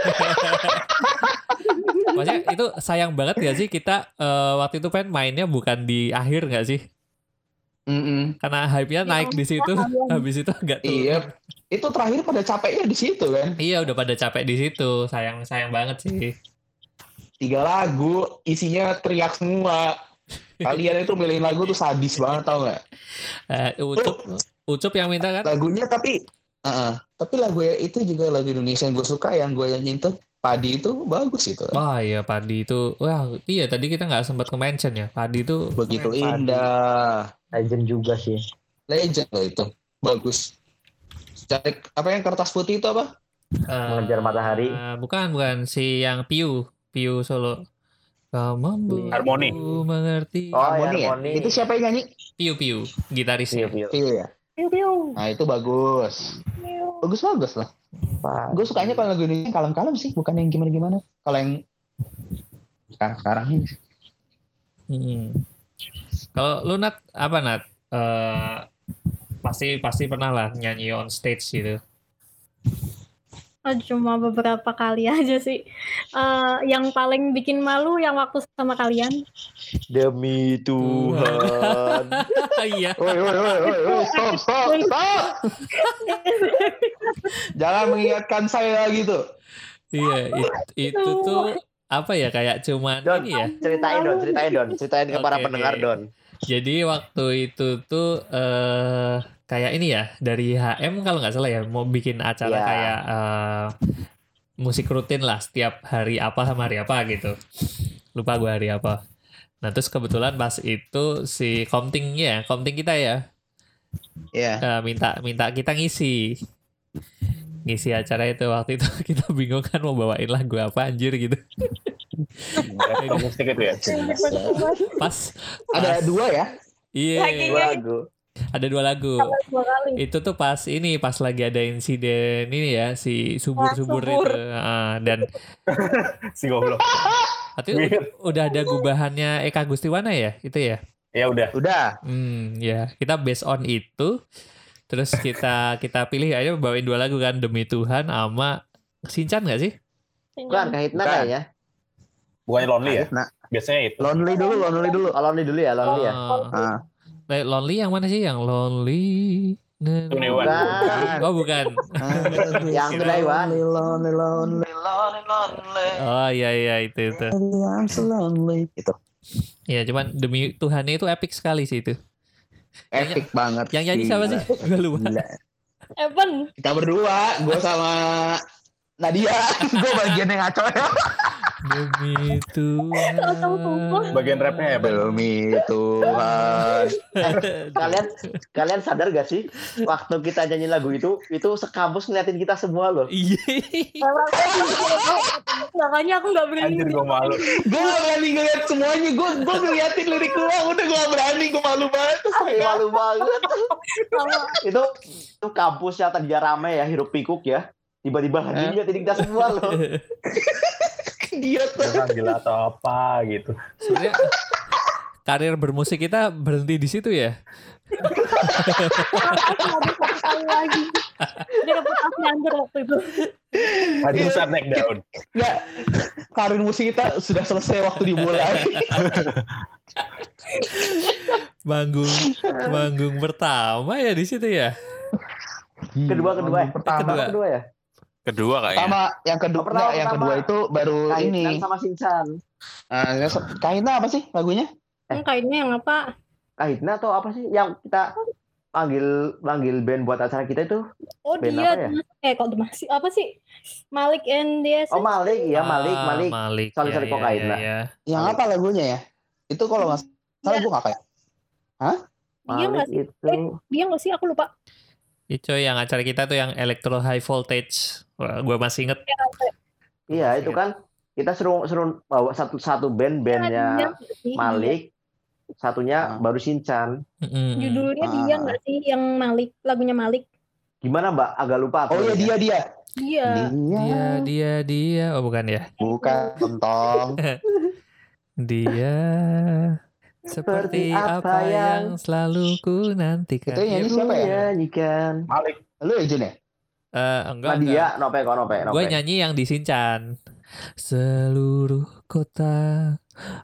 S1: Maksudnya itu sayang banget gak sih kita eh, waktu itu pen mainnya bukan di akhir gak sih?
S3: Mm-mm.
S1: Karena hype-nya naik di situ, habis itu agak turun.
S3: Iya. Itu terakhir pada capeknya di situ kan.
S1: Iya, udah pada capek di situ. Sayang sayang banget sih.
S3: Tiga lagu, isinya teriak semua. Kalian itu milihin lagu tuh sadis banget tau gak?
S1: Eh, Ucup Ucup yang minta kan?
S3: Lagunya tapi uh tapi lagu itu juga lagu Indonesia yang gue suka yang gue nyanyiin tuh Padi itu bagus itu.
S1: Wah iya Padi itu, wah iya tadi kita nggak sempat ke mention ya. Padi itu
S3: Begitu
S2: Padi.
S3: indah.
S2: Legend juga sih.
S3: Legend loh itu. Bagus. Cari apa yang kertas putih itu apa?
S1: eh,
S2: Mengejar matahari.
S1: bukan bukan si yang Piu, Piu Solo. Kau mampu
S5: Harmoni.
S1: mengerti.
S2: Oh,
S3: Harmoni ya?
S2: Harmoni.
S3: Itu siapa yang nyanyi?
S1: Piu Piu, gitarisnya.
S2: Piu, piu.
S3: Piu ya. Nah itu bagus. Bagus bagus lah. Gue sukanya kalau lagu ini kalem-kalem sih, bukan yang gimana-gimana. Kalau yang sekarang sekarang ini.
S1: Hmm. Kalau lu Nat apa Nat? Eh, pasti pasti pernah lah nyanyi on stage gitu.
S6: Oh, cuma beberapa kali aja sih. Eh, yang paling bikin malu yang waktu sama kalian.
S2: Demi Tuhan.
S1: Iya.
S3: Woi, woi, woi, woi, stop, stop, stop. Jangan mengingatkan saya lagi tuh.
S1: Iya, it- itu tuh apa ya kayak cuman
S2: Don,
S1: ini ya.
S2: ceritain Don, ceritain Don, ceritain ke para
S1: Oke,
S2: pendengar. Don.
S1: Jadi waktu itu tuh eh kayak ini ya dari HM kalau nggak salah ya mau bikin acara
S2: Ya.
S1: kayak eh, musik rutin lah setiap hari apa sama hari apa gitu. Lupa gua hari apa. Nah terus kebetulan pas itu si komting ya, komting kita ya
S3: Iya.
S1: eh, minta minta kita ngisi ngisi acara itu waktu itu kita bingung kan mau bawain lagu apa anjir gitu
S5: itu ya.
S1: pas
S3: Ada
S1: pas-
S3: dua ya?
S1: iya
S2: lagu.
S1: Ada dua lagu
S6: Dua kali.
S1: itu tuh pas ini pas lagi ada insiden ini ya si subur subur
S4: Wah, subur.
S1: itu Ah, dan
S5: Si goblok.
S1: itu udah, udah ada gubahannya Eka Gustiwana ya itu ya
S5: Ya udah.
S3: Udah.
S1: hmm ya kita based on itu terus kita kita pilih aja bawain dua lagu kan demi Tuhan sama Sinchan nggak sih
S2: Bukan, Kahitna kayaknya.
S5: Bukannya lonely ya?
S3: Nah,
S5: Biasanya itu.
S3: lonely dulu, lonely dulu.
S2: Oh, Lonely dulu ya, Lonely ya.
S1: Oh.
S3: Ah,
S1: Eh, lonely yang mana sih yang lonely.
S2: Bukan.
S1: Oh bukan.
S2: Yang.
S3: Lonely, lonely, lonely, lonely, lonely.
S1: Oh iya iya itu itu.
S3: I'm so lonely. Itu
S1: Ya cuman demi Tuhan itu epic sekali sih itu.
S3: epic banget.
S1: Yang nyanyi siapa sih? Gue lupa.
S6: Evan,
S3: Kita berdua, gue sama Nadia. gue bagian yang ngaco ya.
S1: Demi Tuhan.
S5: Bagian rapnya ya?
S3: Demi Tuhan.
S2: Kalian kalian sadar gak sih waktu kita nyanyi lagu itu itu sekampus ngeliatin kita semua loh.
S1: Iya.
S6: Makanya aku nggak berani.
S5: Anjir gue malu.
S3: gue gak berani ngeliat semuanya. Gue gue ngeliatin lirik gue. Udah gue gak berani. Gue malu banget.
S2: Malu banget.
S6: Sama
S2: itu itu kampus yang tadinya rame ya hiruk pikuk ya. Tiba-tiba lagi ngeliatin kita semua loh.
S3: Dia tuh.
S5: Dia gila atau apa gitu.
S1: Sebenarnya karir bermusik kita berhenti di situ ya.
S6: lagi. Dia waktu itu.
S5: Saat naik daun.
S3: Nggak. Karir musik kita sudah selesai waktu dimulai.
S1: Manggung manggung pertama ya di situ ya.
S2: Kedua kedua ya.
S3: Pertama.
S2: Pertama kedua ya.
S7: Kedua kayaknya.
S3: Pertama, yang kedua,
S2: Oh, pertama,
S3: yang
S2: pertama.
S3: kedua itu baru
S2: Kainan
S3: ini.
S2: sama Sinsan.
S3: Uh, Kaina apa sih lagunya?
S6: Hmm, kainnya yang apa?
S2: Kahitna atau apa sih yang kita panggil panggil band buat acara kita itu?
S6: Oh
S2: Band
S6: dia,
S2: apa ya?
S6: Mas- eh kok masih apa sih? Malik and dia
S2: Oh Malik, iya Malik,
S1: Ah,
S2: Malik.
S1: Malik.
S2: Sorry, sorry,
S1: ya,
S2: kok
S1: ya,
S2: kain lah.
S1: ya,
S3: Yang
S2: Malik.
S3: apa lagunya ya? Itu kalau nggak salah
S6: Iya.
S3: gue nggak kayak.
S6: dia nggak
S2: Malik
S6: sih?
S2: itu
S6: Dia nggak sih? Aku lupa.
S1: Itu yang acara kita tuh yang electro high voltage. Wah, gue masih inget.
S2: iya itu kan kita suruh suruh bawa satu satu band bandnya
S6: nggak sih?
S2: Malik, satunya
S3: Ah.
S2: baru Sinchan.
S6: Judulnya
S3: Ah.
S6: dia nggak sih? Yang Malik, lagunya Malik.
S2: Gimana Mbak? Agak lupa. aku
S3: Oh iya
S2: ya.
S3: dia dia.
S6: Dia.
S1: Dia dia dia. Oh bukan ya.
S3: Bukan tentang.
S1: Dia seperti apa
S2: apa
S1: yang
S2: yang
S1: selalu ku nantikan.
S3: Itu yang nyanyi
S1: Ya,
S3: siapa ya?
S2: Nyanyikan.
S5: Malik.
S3: Lu ya Jun ya?
S1: eh, enggak,
S2: Nah,
S1: enggak.
S2: dia nope kok nope nope.
S1: Gue nyanyi yang di Sinchan. Seluruh kota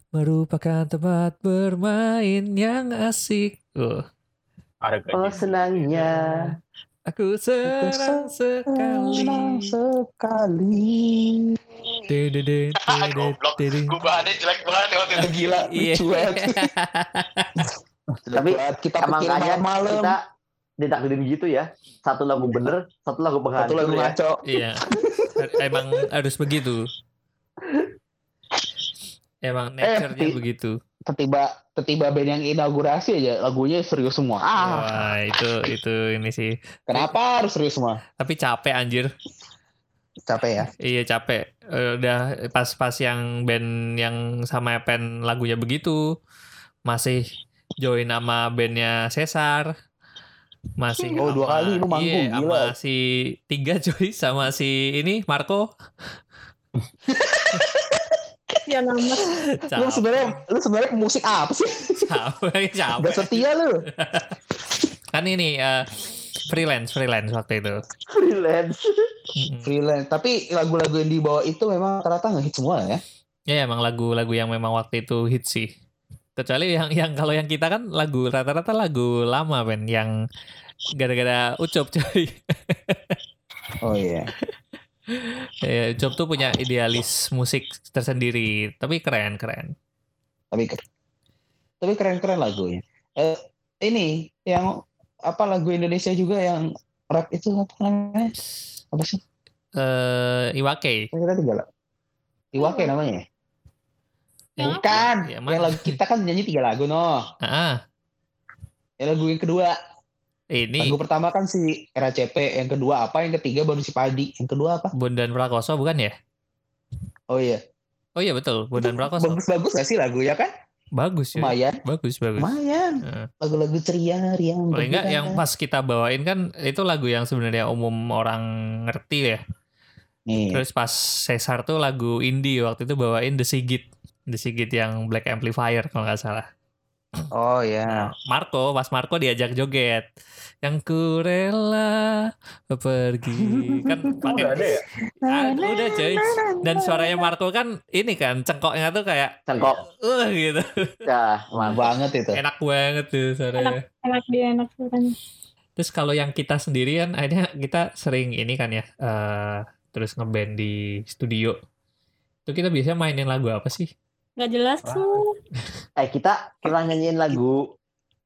S1: merupakan tempat bermain yang asik. Oh,
S5: Ada
S2: Oh
S5: gaji.
S2: senangnya.
S1: Aku senang sekali.
S3: Senang sekali.
S1: Dedede,
S3: Goblok.
S1: dedede.
S3: Gue bahannya jelek banget waktu itu gila.
S1: Iya.
S3: Cuek.
S2: Tapi
S3: kita
S2: Emang
S3: malam-malam.
S2: kita ditakdirin gitu ya. Satu lagu bener, satu lagu
S3: Satu
S2: penghancur
S3: lagu
S2: ya.
S3: ngaco.
S1: Iya. Emang harus begitu. Emang nature-nya
S3: ti-
S1: begitu.
S3: Tiba tiba band yang inaugurasi aja lagunya serius semua. Ah,
S1: Wah, itu itu ini sih.
S3: kenapa harus serius semua?
S1: Tapi capek anjir.
S3: Capek ya.
S1: Iya capek. Eh, udah pas-pas yang band yang sama pen lagunya begitu masih join sama bandnya Cesar. Masih
S3: Oh, dua
S1: sama-
S3: kali lu manggung,
S1: iya, sama
S3: gila.
S1: si tiga joy sama si ini Marco.
S6: Ya nama.
S3: Lu sebenarnya lu sebenarnya musik apa sih?
S1: capek, capek.
S3: Gak setia lu.
S1: Kan ini eh, freelance, freelance waktu itu.
S2: Freelance.
S3: Freelance. Tapi lagu-lagu yang dibawa itu memang rata-rata nggak hit semua ya.
S1: Ya emang lagu-lagu yang memang waktu itu hit sih. Kecuali yang yang kalau yang kita kan lagu rata-rata lagu lama Ben yang gara-gara Ucup coy.
S3: Oh iya.
S1: Ya, Ucup tuh punya idealis musik tersendiri, tapi keren keren.
S3: Tapi tapi keren-keren lagunya. Eh, ini yang apa lagu Indonesia juga yang rap itu apa namanya? Apa sih?
S1: Eh Iwake.
S3: Kita tiga lagu. Iwake namanya. ya?
S6: Yang?
S3: Bukan.
S1: Ya,
S3: yang lagu kita kan nyanyi tiga lagu noh.
S1: Ah,
S3: Yang lagu yang kedua,
S1: ini
S3: lagu pertama kan si RACP, yang kedua apa, yang ketiga baru si Padi, yang kedua apa?
S1: Bondan Prakoso bukan ya?
S3: Oh iya.
S1: Oh iya betul, Bondan Prakoso.
S3: Bagus-bagus gak sih lagu ya kan?
S1: Bagus ya.
S3: Lumayan,
S1: Bagus bagus.
S3: lumayan. Lagu-lagu ceria, riang.
S1: Paling enggak yang pas kita bawain kan itu lagu yang sebenarnya umum orang ngerti ya.
S3: Nih,
S1: Terus pas Cesar tuh lagu indie waktu itu bawain The Sigit. The Sigit yang Black Amplifier kalau nggak salah.
S3: Oh ya.
S1: Marco, pas Marco diajak joget. Yang ku rela pergi. Kan pakai
S5: Udah ada ya?
S1: Ah, udah coy. Dan suaranya Marco kan ini kan cengkoknya tuh kayak
S2: Cengkok.
S1: uh gitu.
S2: Ya,
S3: Mantap
S2: mantap.
S3: banget itu.
S1: Enak banget tuh suaranya.
S6: Enak dia enak suaranya.
S1: Terus kalau yang kita sendirian, akhirnya kita sering ini kan ya, eh terus ngeband di studio. Itu kita biasanya mainin lagu apa sih?
S6: Nggak jelas tuh.
S2: Eh kita pernah nyanyiin lagu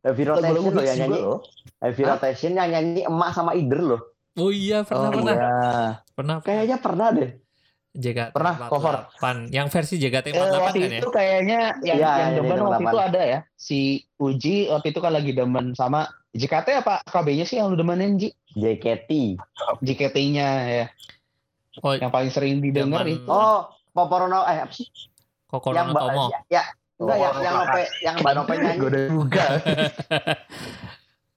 S2: Heavy Rotation loh yang nyanyi
S3: loh.
S2: Heavy
S3: Hah?
S2: Rotation yang nyanyi emak sama Ider loh.
S1: Oh iya, pernah
S3: Oh
S1: pernah.
S3: iya.
S1: Pernah
S2: Kayaknya pernah deh.
S1: JKT
S3: Pernah, cover.
S1: 48. Yang versi JKT 48
S3: Eh, waktu
S1: kan ya?
S3: itu kayaknya yang
S2: Iya,
S3: yang demen waktu
S2: 88.
S3: itu ada ya si Uji waktu itu kan lagi demen sama JKT apa KB-nya sih yang lu demenin Ji?
S2: JKT.
S3: JKT-nya ya
S1: Oh,
S3: yang paling sering didengar itu.
S2: Oh, Poporono eh apa sih?
S1: Kokoro
S2: yang
S1: Tomo.
S2: ya, ya enggak yang yang Nope yang Mbak Nope nyanyi.
S3: Gue udah juga.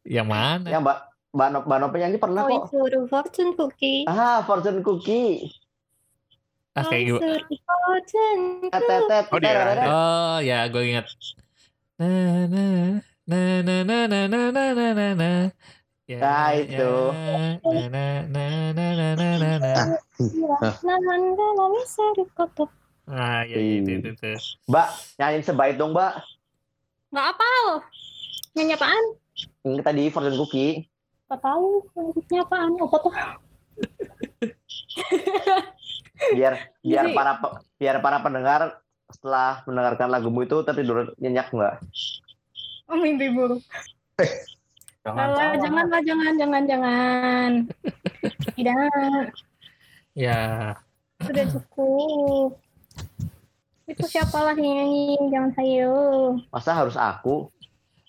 S1: Yang mana?
S2: yang Mbak Mbak Nope, Mbak Nope nyanyi pernah
S6: Oh,
S2: kok.
S6: itu fortune cookie.
S2: Ah, Fortune Cookie.
S1: Ah, kayak gitu.
S2: Tetet.
S5: Oh, dia.
S1: Oh ya, gue ingat. Na na na na na na na na na na na. Ya,
S2: Nah, itu.
S1: Ya, na na na na na na na na. Ah, ya itu itu tuh.
S2: Mbak, nyanyiin sebaik dong, Mbak.
S6: Nggak apa lo? Nyanyi apaan?
S2: Yang tadi Fortune Cookie.
S6: Nggak tahu. Lanjutnya apaan? Apa tuh?
S2: Biar biar
S6: Jadi-
S2: para biar para pendengar setelah mendengarkan lagumu itu tertidur nyenyak nggak?
S6: Oh, mimpi buruk.
S5: Jangan
S6: jangan lah, jangan, jangan, jangan. Tidak,
S1: Ya,
S6: sudah cukup. Itu siapalah yang nyanyi, jangan saya.
S2: Masa harus aku?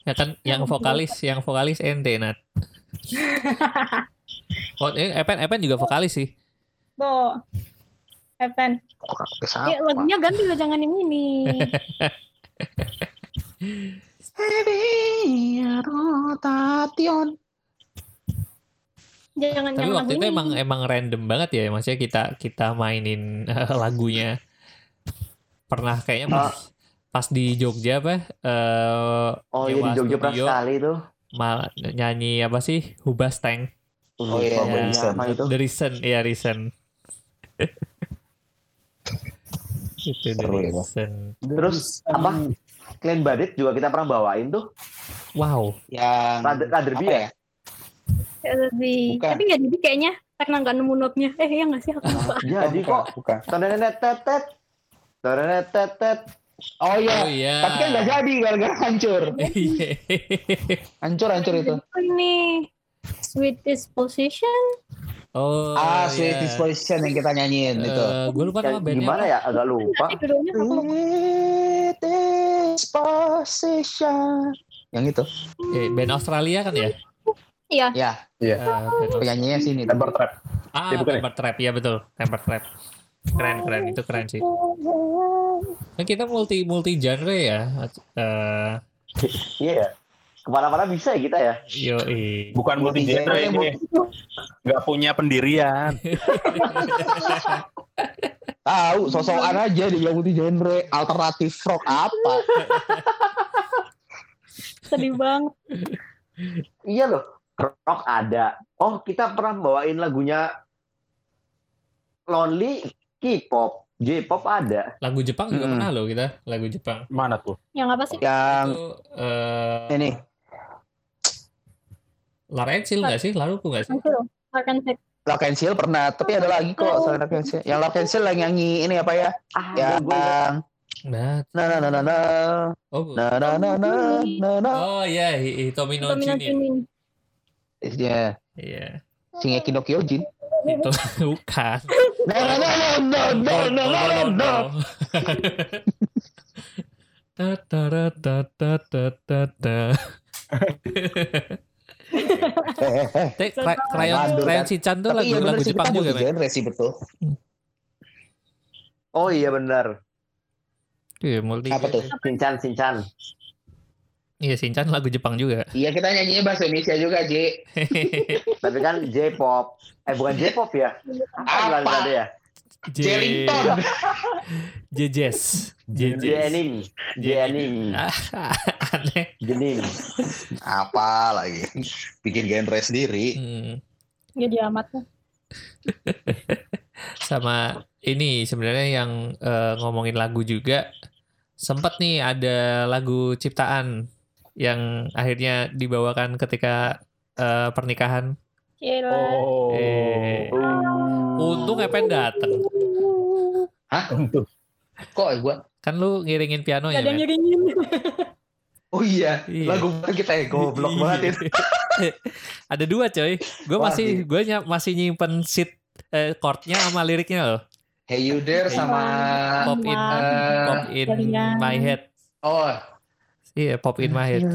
S1: ya kan yang vokalis, yang vokalis ente Nat. Oh, eh, Epen, Epen juga vokalis sih.
S6: Bo. Evan. Ya, lagunya ganti lo, jangan yang ini.
S3: rotation.
S6: Jangan
S1: Tapi waktu itu
S6: ini.
S1: emang emang random banget ya, maksudnya kita kita mainin eh, lagunya. Pernah kayaknya pas, pas di Jogja apa? eh
S2: Oh iya di Jogja pernah sekali tuh.
S1: mal nyanyi apa sih? Hubas Tank.
S3: Oh iya,
S2: Lupa
S1: iya.
S2: apa itu?
S1: The Reason, ya Reason. itu The
S3: ya.
S1: Reason.
S2: Terus apa? Clean Bandit juga kita pernah bawain tuh.
S1: Wow.
S3: Yang
S2: Bia.
S3: ya?
S6: Ya, lebih. Tapi nggak jadi kayaknya karena nggak nemu note-nya. Eh, ya nggak sih? Aku lupa.
S2: Jadi
S3: bukan,
S2: kok
S3: bukan.
S2: Tetet. Tonenet tetet.
S3: Oh iya.
S1: Oh iya.
S3: Tapi kan nggak jadi gara-gara hancur.
S1: Iya.
S3: Hancur hancur itu.
S6: Ini Sweet Disposition.
S1: oh.
S3: ah,
S1: iya.
S3: Sweet Disposition yang kita nyanyiin itu.
S1: Eh, gue lupa nama bandnya
S2: gimana
S1: apa.
S2: ya? Agak lupa.
S3: Sweet Disposition. Yang itu.
S1: Eh, band Australia kan ya?
S6: Iya.
S3: Ya,
S1: Eh, band Aus-
S3: penyanyinya sini.
S5: Temper Trap.
S1: ah,
S5: Ya, ya?
S1: Temper Trap. Iya betul. Temper Trap. Keren, keren. Itu keren sih. Kan kita multi multi genre ya. Eh,
S2: Iya ya. Ke mana-mana bisa ya kita ya.
S1: yoi.
S5: Bukan multi genre ini. Nggak punya pendirian.
S3: Tahu, sosokan aja dia multi genre, alternatif rock apa?
S6: Sedih banget.
S2: Iya loh. Rock ada. Oh kita pernah bawain lagunya Lonely K-pop. J-pop ada.
S1: Lagu Jepang juga
S3: Mm-mm.
S1: pernah loh kita. Lagu Jepang.
S5: Mana tuh?
S6: Yang apa sih?
S3: Yang
S1: Itu eh
S3: ini,
S1: Lara Exil nggak sih? Lalu nggak sih?
S3: And Seal pernah, tapi ada lagi kok selain Lock and Seal. Yang and Seal yang nyanyi ini apa ya?
S2: Ah,
S3: Yang.
S1: Nah,
S3: na na na na na
S1: oh,
S3: na na na na na na.
S1: oh ya, Hi- Hitomi no
S6: Domino
S1: Jin ya.
S6: Tuning.
S3: Ya,
S1: Iya,
S3: Shingeki no Kyojin
S1: itu bukan krayon krayon si tuh lagu
S3: iya
S1: lagu Jepang juga kan?
S3: Genre betul.
S2: Oh iya benar.
S1: Iya multi.
S3: Apa tuh?
S2: Sinchan Sinchan.
S1: Iya, Shinchan lagu Jepang juga.
S3: Iya kita nyanyinya bahasa Indonesia juga, Ji.
S2: Tapi kan J-pop. Eh bukan J-pop ya? Apa?
S3: Apa?
S2: Apa? ya?
S3: Jellington.
S1: Jejes. Jejes.
S2: J-anime. J-anime.
S1: Ah, Aneh.
S2: Jenim.
S3: Apa lagi? Bikin genre sendiri.
S1: Hmm.
S6: Jadi amat lah.
S1: sama ini sebenarnya yang eh, ngomongin lagu juga sempat nih ada lagu ciptaan yang akhirnya dibawakan ketika eh, pernikahan.
S6: Gila.
S5: Oh.
S1: Eh, untung Epen dateng.
S5: Untuk
S3: Kok gue?
S1: Kan lu ngiringin pianonya,
S6: Gak ada ngiringin.
S3: Oh iya,
S1: Iya.
S3: lagu kita ya goblok banget itu.
S1: Ada dua coy. Gue
S3: Wah,
S1: masih gue masih nyimpen sheet eh, chordnya sama liriknya loh.
S3: Hey You There sama
S1: Pop in,
S3: eh,
S1: pop in my head.
S3: oh
S1: Iya, pop in my head.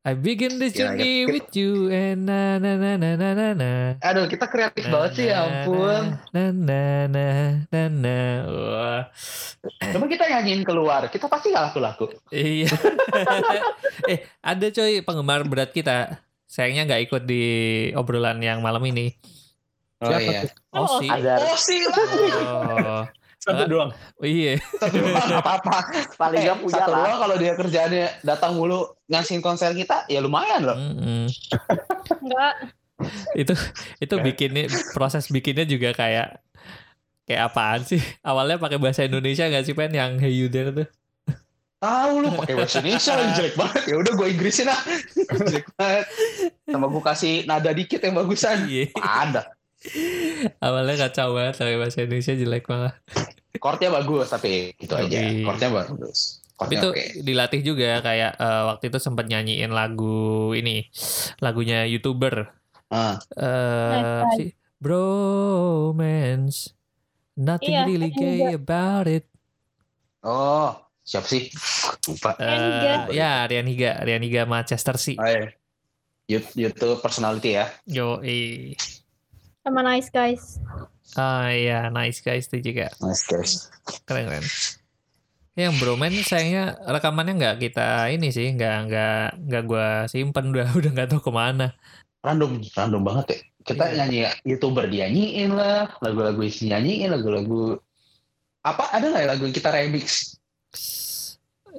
S1: I begin this journey
S3: ya.
S1: with you and na na na na na na na.
S3: aduh kita kreatif banget sih ya ampun.
S1: Na na na na na. Wah.
S3: Coba kita nyanyiin keluar, kita pasti gak laku-laku.
S1: Iya. eh, ada coy penggemar berat kita. Sayangnya nggak ikut di obrolan yang malam ini.
S3: Oh
S5: Siapa
S3: iya.
S5: tuh?
S1: Oh,
S6: Oh,
S1: sih.
S2: Ada
S3: Oh sih,
S1: Oh,
S5: Satu doang.
S1: oh iya.
S3: satu doang nggak apa-apa.
S2: paling
S3: Eh,
S2: gak punya
S3: satu
S2: lah.
S3: doang kalau dia kerjaannya datang mulu ngasihin konser kita, ya lumayan loh.
S6: Enggak.
S1: itu itu bikinnya proses bikinnya juga kayak kayak apaan sih? Awalnya pakai bahasa Indonesia nggak sih pen yang Hey You There tuh?
S3: Tahu lu pakai bahasa Indonesia lagi jelek banget. Ya udah gue Inggrisin ah. jelek banget. Sama gue kasih nada dikit yang bagusan.
S1: Iya.
S3: Ada.
S1: Awalnya kacau banget pakai bahasa Indonesia jelek malah.
S3: Chordnya bagus tapi itu aja.
S1: Oke.
S3: Chordnya bagus.
S1: Tapi itu
S3: oke.
S1: dilatih juga kayak eh, waktu itu sempat nyanyiin lagu ini lagunya youtuber
S3: Ah.
S1: eh
S6: Nice,
S1: si bromance nothing
S6: Iya,
S1: really gay about it
S3: Oh, siapa sih? Lupa.
S1: Eh,
S6: Higa.
S1: ya Rian Higa Rian Higa Manchester sih
S3: Oh, iya. You- YouTube personality ya.
S1: yo eh
S6: Sama nice guys.
S1: ah ya nice guys itu juga
S3: Nice guys.
S1: keren keren yang bromance sayangnya rekamannya nggak kita ini sih nggak nggak nggak gua simpen udah udah nggak tahu ke mana
S3: Random, random banget ya. Kita
S1: Iya.
S3: nyanyi YouTuber dianyiin lah, lagu-lagu isi nyanyiin, lagu-lagu apa ada nggak ya lagu yang kita remix?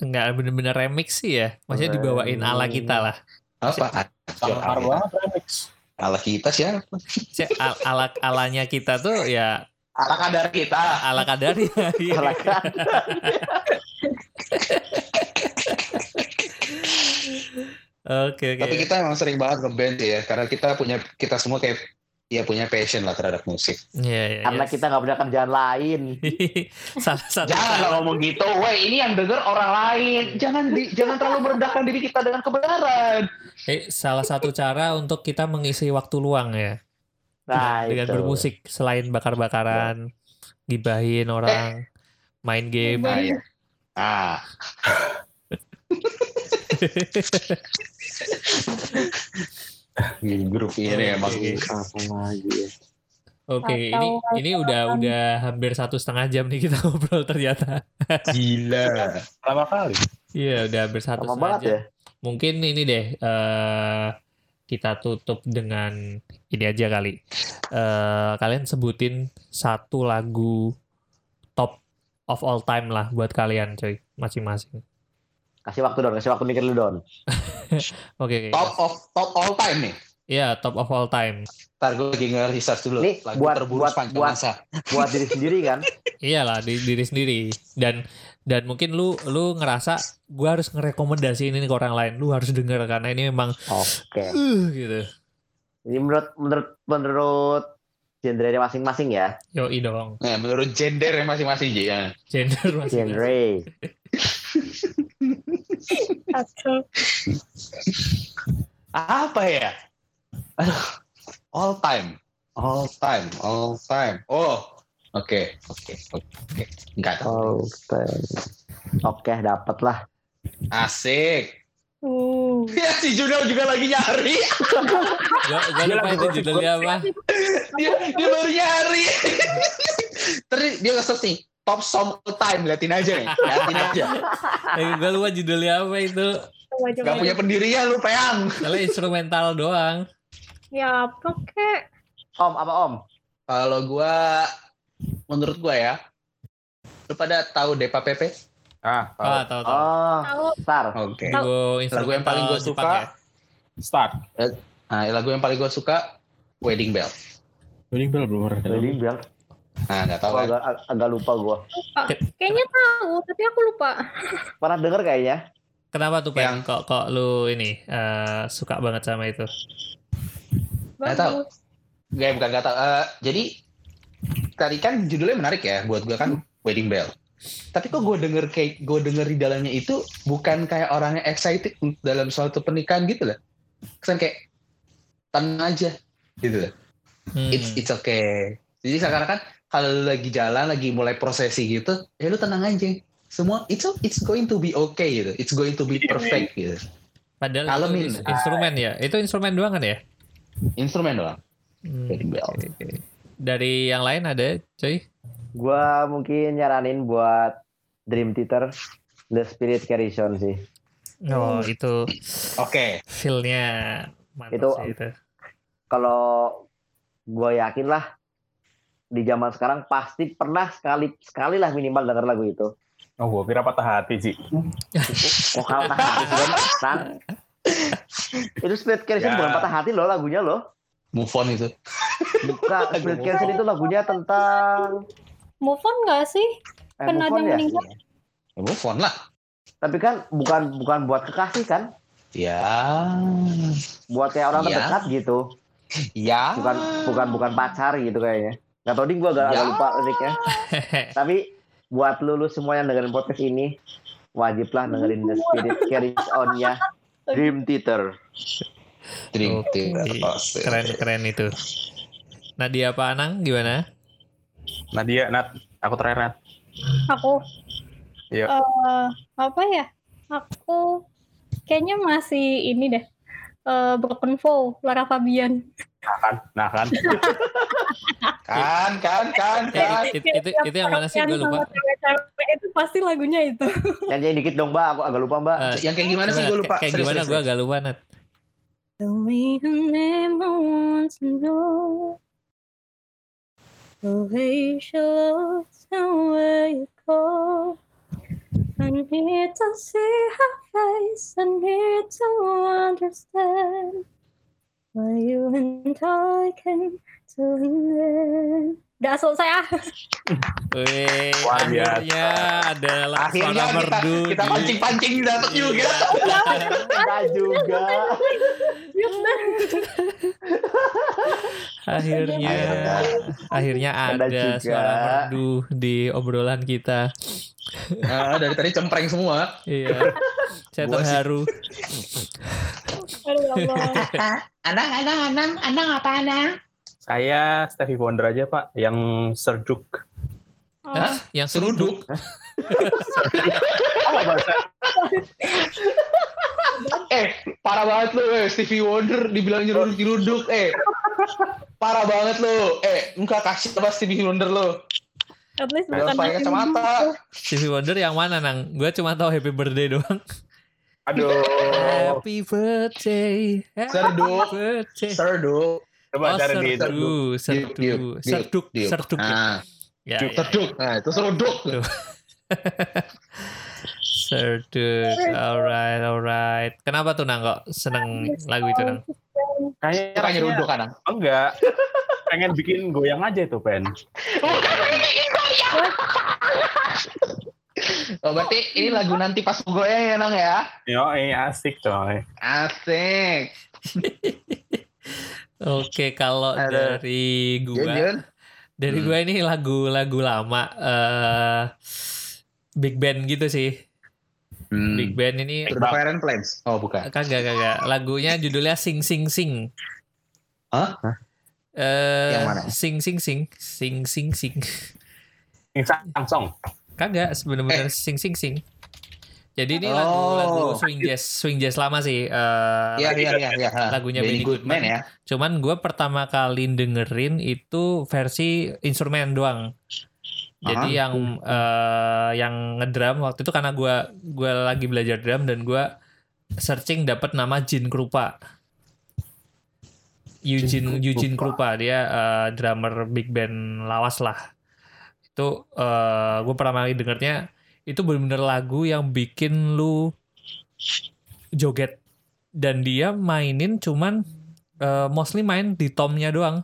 S1: nggak bener-bener remix sih ya maksudnya dibawain ala kita lah
S3: Apa?
S5: Banget.
S3: Ala kita siapa?
S1: Si- al- ala alanya kita tuh ya
S3: Ala kadar kita.
S1: ala kadari Iya.
S2: Salah kan?
S1: oke oke
S3: Tapi kita emang sering banget ngeband sih ya, karena kita punya kita semua kayak ya punya passion lah terhadap musik.
S1: Iya, iya,
S2: Karena
S1: iya.
S2: kita nggak punya kerjaan lain.
S1: salah satu
S3: Jangan lah ngomong gitu, weh ini yang denger orang lain. Jangan di, jangan terlalu merendahkan diri kita dengan kebenaran.
S1: eh, salah satu cara untuk kita mengisi waktu luang ya
S2: Nah,
S1: dengan
S2: itu.
S1: bermusik selain bakar-bakaran gibahin orang main game
S3: Nah, ya. Ah, di grup ini emang
S1: Oke.
S2: Apa lagi ya?
S1: Oke, ini
S6: Atau-
S1: ini udah udah hampir satu setengah jam nih kita ngobrol ternyata.
S3: gila.
S5: Pertama kali.
S1: Iya, udah hampir satu
S2: Lama
S1: setengah jam.
S2: ya.
S1: Mungkin ini deh eh kita tutup dengan ini aja kali. Eh kalian sebutin satu lagu top of all time lah buat kalian, coy, masing-masing.
S2: Kasih waktu Don, kasih waktu mikir lu Don.
S1: Oke, oke.
S3: Top of top all time nih.
S1: Iya, top of all time.
S3: Ntar gue lagi nge-research dulu.
S2: Nih,
S3: Lagu
S2: buat-
S3: terburuk
S2: buat-
S3: sepanjang
S2: buat-
S3: masa.
S2: Buat diri sendiri kan.
S1: Iyalah di diri sendiri dan dan mungkin lu lu ngerasa gua harus ngerekomendasiin ini ke orang lain. Lu harus denger karena ini memang
S2: Oke.
S1: uh gitu.
S2: Ini menurut menurut menurut genre masing-masing ya.
S1: Yoi dong.
S3: Nah, menurut gender masing-masing Ji. Ya.
S1: Gender masih.
S2: Genre.
S3: Apa ya? Aduh, all time. All time, all time. Oh, oke, oke, oke. Enggak tahu.
S2: Oke. Oke, dapat lah.
S3: Asik.
S6: uh,
S3: Ya si Junel juga lagi nyari.
S1: Gua lupa itu judulnya apa.
S3: Dia, dia baru nyari. Terus dia nge-search nih. Top song all time. Liatin aja nih. Liatin aja.
S1: Eh, gua lupa judulnya apa itu.
S3: Gak punya pendirian lu, Peang.
S1: Kalau instrumental doang.
S6: Ya apa kek?
S2: Om, apa Om?
S3: Kalau gua, menurut gua ya. Lu pada tahu Depa Pepe?
S5: Ah, tahu.
S1: Ah, tahu tahu.
S2: Oh,
S6: Tahu
S2: Star.
S3: Oke.
S1: Lagu
S3: Lagu yang paling gua
S1: instrumental
S3: suka,
S1: ya?
S5: Start.
S3: Nah, lagu yang paling gua suka, Wedding Bell.
S5: Wedding Bell belum pernah.
S2: Jadi bilang,
S3: Nah, nggak tahu
S2: gua
S3: kan?
S2: agak, agak lupa gua.
S6: lupa. Kayaknya tahu, tapi aku lupa.
S2: Pernah denger kayaknya.
S1: Kenapa tuh Pen?
S3: Yang-
S1: Kok kok lu ini eh, suka banget sama itu?
S3: Nggak tahu. Gak, bukan kata. Eh, jadi tadi kan judulnya menarik ya buat gue kan Wedding Bell. Tapi kok gue denger kayak gue denger di dalamnya itu bukan kayak orangnya excited dalam suatu pernikahan gitu loh. Kesan kayak tenang aja gitu loh.
S1: Hmm.
S3: It's it's okay. Jadi sekarang kan kalau lu lagi jalan lagi mulai prosesi gitu, ya lu tenang aja. Semua it's it's going to be okay gitu. It's going to be perfect gitu.
S1: Padahal itu
S3: Kalemin.
S1: ins- instrumen ya. Itu instrumen doang kan ya?
S3: Instrumen doang.
S1: Hmm. Dari yang lain ada, coy?
S2: Gua mungkin nyaranin buat Dream Theater The Spirit Carries On sih.
S1: Oh, itu
S3: Oke.
S1: feel-nya mantap
S2: Itu-
S1: sih itu.
S2: Kalau gue yakin lah di zaman sekarang pasti pernah sekali sekali lah minimal denger lagu itu.
S5: Oh, gue kira patah hati sih.
S2: Oh kalau patah hati juga San. Itu Carries On
S5: Ya.
S2: bukan patah hati loh lagunya loh.
S3: Move on itu.
S2: Bukan Carries On itu lagunya tentang
S6: Move on nggak sih?
S2: eh,
S6: Kan
S2: move
S6: ada
S2: ya?
S6: meninggal.
S3: Ya, move on lah.
S2: Tapi kan bukan bukan buat kekasih kan?
S3: Ya.
S2: Buat kayak orang
S3: Iya.
S2: terdekat gitu.
S3: Ya.
S2: Bukan bukan bukan pacar gitu kayaknya. Gak tau ding gue agak, agak
S3: Ya.
S2: lupa liriknya. Tapi buat lulu semua yang dengerin podcast ini wajiblah dengerin The Spirit Carries On-nya Dream Theater.
S3: Dream Theater.
S1: keren-keren itu. Nadia apa Anang gimana?
S5: Nadia, Nat, aku terakhir Nat.
S6: Aku.
S5: Iya.
S6: Eh, apa ya? Aku kayaknya masih ini deh. Eh, Broken Vow, Lara Fabian.
S5: Nah kan, nah kan.
S3: Kan, kan, kan,
S1: Eh,
S3: kan.
S1: itu, itu, itu yang mana sih? Gue lupa.
S6: Itu pasti lagunya itu.
S2: Nyanyiin dikit dong mbak, aku agak lupa mbak.
S1: Eh,
S3: Yang kayak gimana sih
S1: coba,
S3: gue lupa.
S1: Kayak gimana?
S3: serius,
S1: Gue agak lupa, Nat.
S6: The way you never want to know The way she looks and where you go I'm here to see her face I'm here to understand Why you and I came to an end Udah selesai ah
S1: Wih, akhirnya ada
S3: Akhirnya
S1: suara
S3: kita,
S1: merdu.
S3: kita pancing-pancing dapet juga.
S2: Enggak juga.
S1: akhirnya, akhirnya
S2: Ada
S1: ada
S2: juga.
S1: suara merdu di obrolan kita.
S3: Nah, dari tadi cempreng semua.
S1: Iya, saya terharu.
S6: Aduh ya Allah
S3: Anang, anang, anang, anang apa anang?
S5: Saya Stevie Wonder aja Pak, yang serjuk.
S6: Oh,
S1: Hah? Yang seruduk.
S5: Apa bahasa?
S3: Eh, parah banget lu, eh. Stevie Wonder dibilang nyeruduk-nyeruduk, eh. Parah banget lu. Eh, muka kasih apa Stevie Wonder lu?
S6: At least bukan
S3: pakai kacamata.
S1: Stevie Wonder yang mana, Nang? Gue cuma tahu Happy Birthday doang.
S5: Aduh.
S1: Happy birthday. Happy
S3: Serduk.
S1: birthday.
S3: Serduk.
S5: Coba
S1: Oh,
S5: cari di itu.
S1: serdu, serdu,
S3: Diuk, diuk,
S1: serduk,
S3: diuk.
S1: serduk. ya.
S3: Nah,
S1: Ya,
S3: serduk. Nah, itu serduk.
S1: Serduk. Alright, alright. Kenapa tuh Nang kok seneng lagu itu Nang?
S5: Kayaknya
S3: Bukan
S5: rasanya-
S3: nyeruduk kan, Nang?
S5: Enggak. Pengen bikin goyang aja itu, Pen.
S3: Oh, berarti ini lagu nanti pas gue ya, Nang ya?
S5: Yo, eh, asik coy.
S3: Asik.
S1: Oke, kalau
S3: Ada.
S1: dari
S3: Jun.
S1: dari
S3: Hmm.
S1: gua ini lagu-lagu lama eh big band gitu sih.
S3: Hmm.
S1: Big band ini
S3: The Fire and Flames. Oh, bukan.
S1: kagak kagak. Lagunya judulnya Sing Sing Sing.
S3: Hah?
S1: Eh,
S3: Yang mana?
S1: Sing Sing Sing, Sing Sing Sing.
S5: Yang Samsung.
S1: Kagak, sebenarnya Sing Sing Sing. Jadi ini
S3: Oh.
S1: lagu-lagu swing jazz, swing jazz lama sih. eh,
S3: Iya, iya, iya, iya. ha.
S1: Lagunya
S3: Benny Goodman ya.
S1: Cuman gue pertama kali dengerin itu versi instrumen doang. Jadi
S3: Aha.
S1: yang eh, yang ngedrum waktu itu karena gue gua lagi belajar drum dan gue searching dapat nama Jin Krupa. Eugene
S5: Jin
S1: Eugene
S5: Krupa.
S1: Dia eh, drummer big band lawas lah. Itu gue pertama kali dengernya itu bener-bener lagu yang bikin lu joget dan dia mainin cuman uh, mostly main di tomnya doang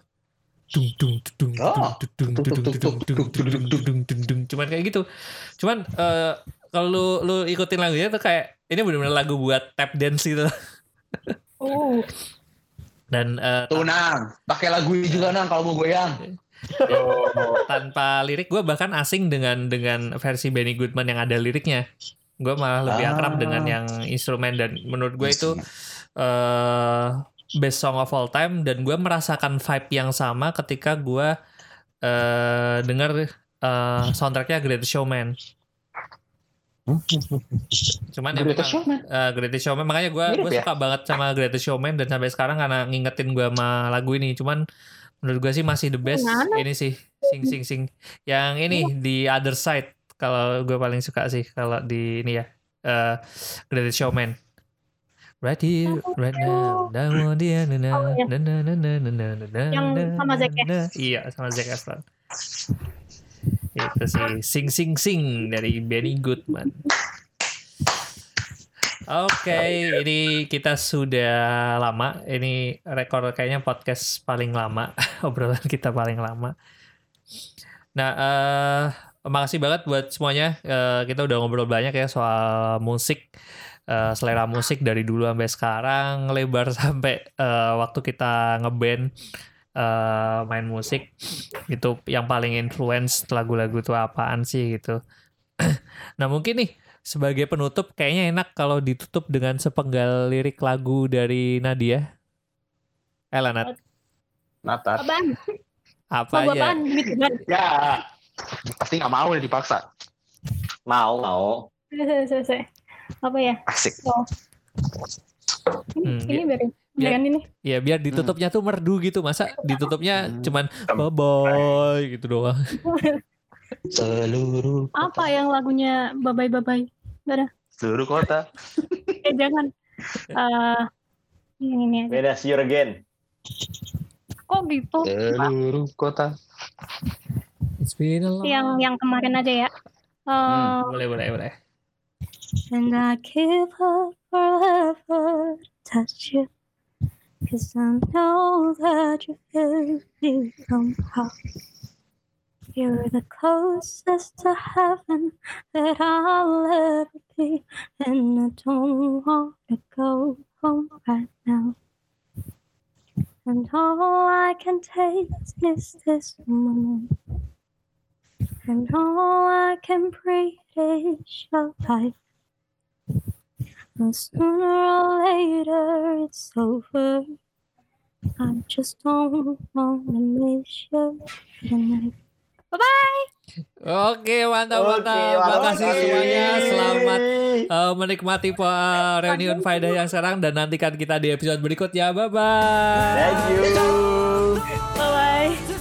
S1: cuman kayak gitu cuman uh, kalau lu, lu ikutin lagunya tuh kayak ini bener-bener lagu buat tap dance gitu
S6: oh.
S1: dan
S3: uh, tunang pakai lagu juga nang kalau mau goyang
S1: tanpa lirik gue bahkan asing dengan dengan versi Benny Goodman yang ada liriknya. Gue malah lebih
S3: Ah.
S1: akrab dengan yang instrumen dan menurut gue itu eh best song of all time dan gue merasakan vibe yang sama ketika gue eh dengar eh, soundtracknya Greatest Showman. Cuman ya
S3: Greatest
S1: memang, eh, Greatest Showman makanya gue gue
S2: ya?
S1: suka banget sama Greatest Showman dan sampai sekarang karena ngingetin gue sama lagu ini. Cuman menurut gue sih masih the best
S6: Mana?
S1: ini sih sing sing sing yang ini di other side kalau gue paling suka sih kalau di ini ya eh Greatest Showman. Right here, right now, dan mau dia, na na
S6: Oh, iya.
S1: na na na na na na na
S6: Yang sama Zac.
S1: Iya, sama Zac Efron. Itu sih sing sing sing dari Benny Goodman. Oke, ini kita sudah lama. Ini rekor kayaknya podcast paling lama, obrolan kita paling lama. Nah, eh makasih banget buat semuanya. Eh, kita udah ngobrol banyak ya soal musik, eh, selera musik dari dulu sampai sekarang, lebar sampai eh, waktu kita ngeband eh, main musik. Itu yang paling influence lagu-lagu itu apaan sih gitu. nah mungkin nih sebagai penutup kayaknya enak kalau ditutup dengan sepenggal lirik lagu dari Nadia. Ella Nat,
S5: Natar.
S6: Apaan?
S1: apa
S6: Mau
S1: aja?
S6: apaan? Gitu.
S2: Ya,
S3: Pasti nggak mau nih dipaksa.
S2: mau mau.
S6: Selesai. Apa ya?
S3: Asik.
S6: Ini,
S1: Hmm,
S6: ini biar
S1: biar-
S6: biar ini.
S1: Ya biar ditutupnya tuh merdu gitu. Masa ditutupnya
S3: Hmm.
S1: cuman bye bye gitu doang.
S3: Seluruh
S6: Apa yang lagunya babai babai?
S3: seluruh kota.
S6: Eh jangan. Eh yang ini aja.
S2: Beda see you again.
S6: Kok gitu?
S3: Seluruh kota.
S1: It's been a long-
S6: Yang yang kemarin aja ya. Eh,
S3: Hmm,
S1: boleh boleh boleh.
S6: And I give up forever to touch you. Cause I know that you feel me somehow. You're the closest to heaven that I'll ever be. And I don't want to go home right now. And all I can taste is this moment. And all I can breathe is your life. And sooner or later it's over. I just don't wanna miss you tonight. Bye bye.
S1: Oke mantap mantap. Makasih semuanya. Selamat uh, menikmati uh, reunion Faedah yang sekarang dan nantikan kita di episode berikutnya. Bye bye.
S2: Thank you.
S6: Bye bye.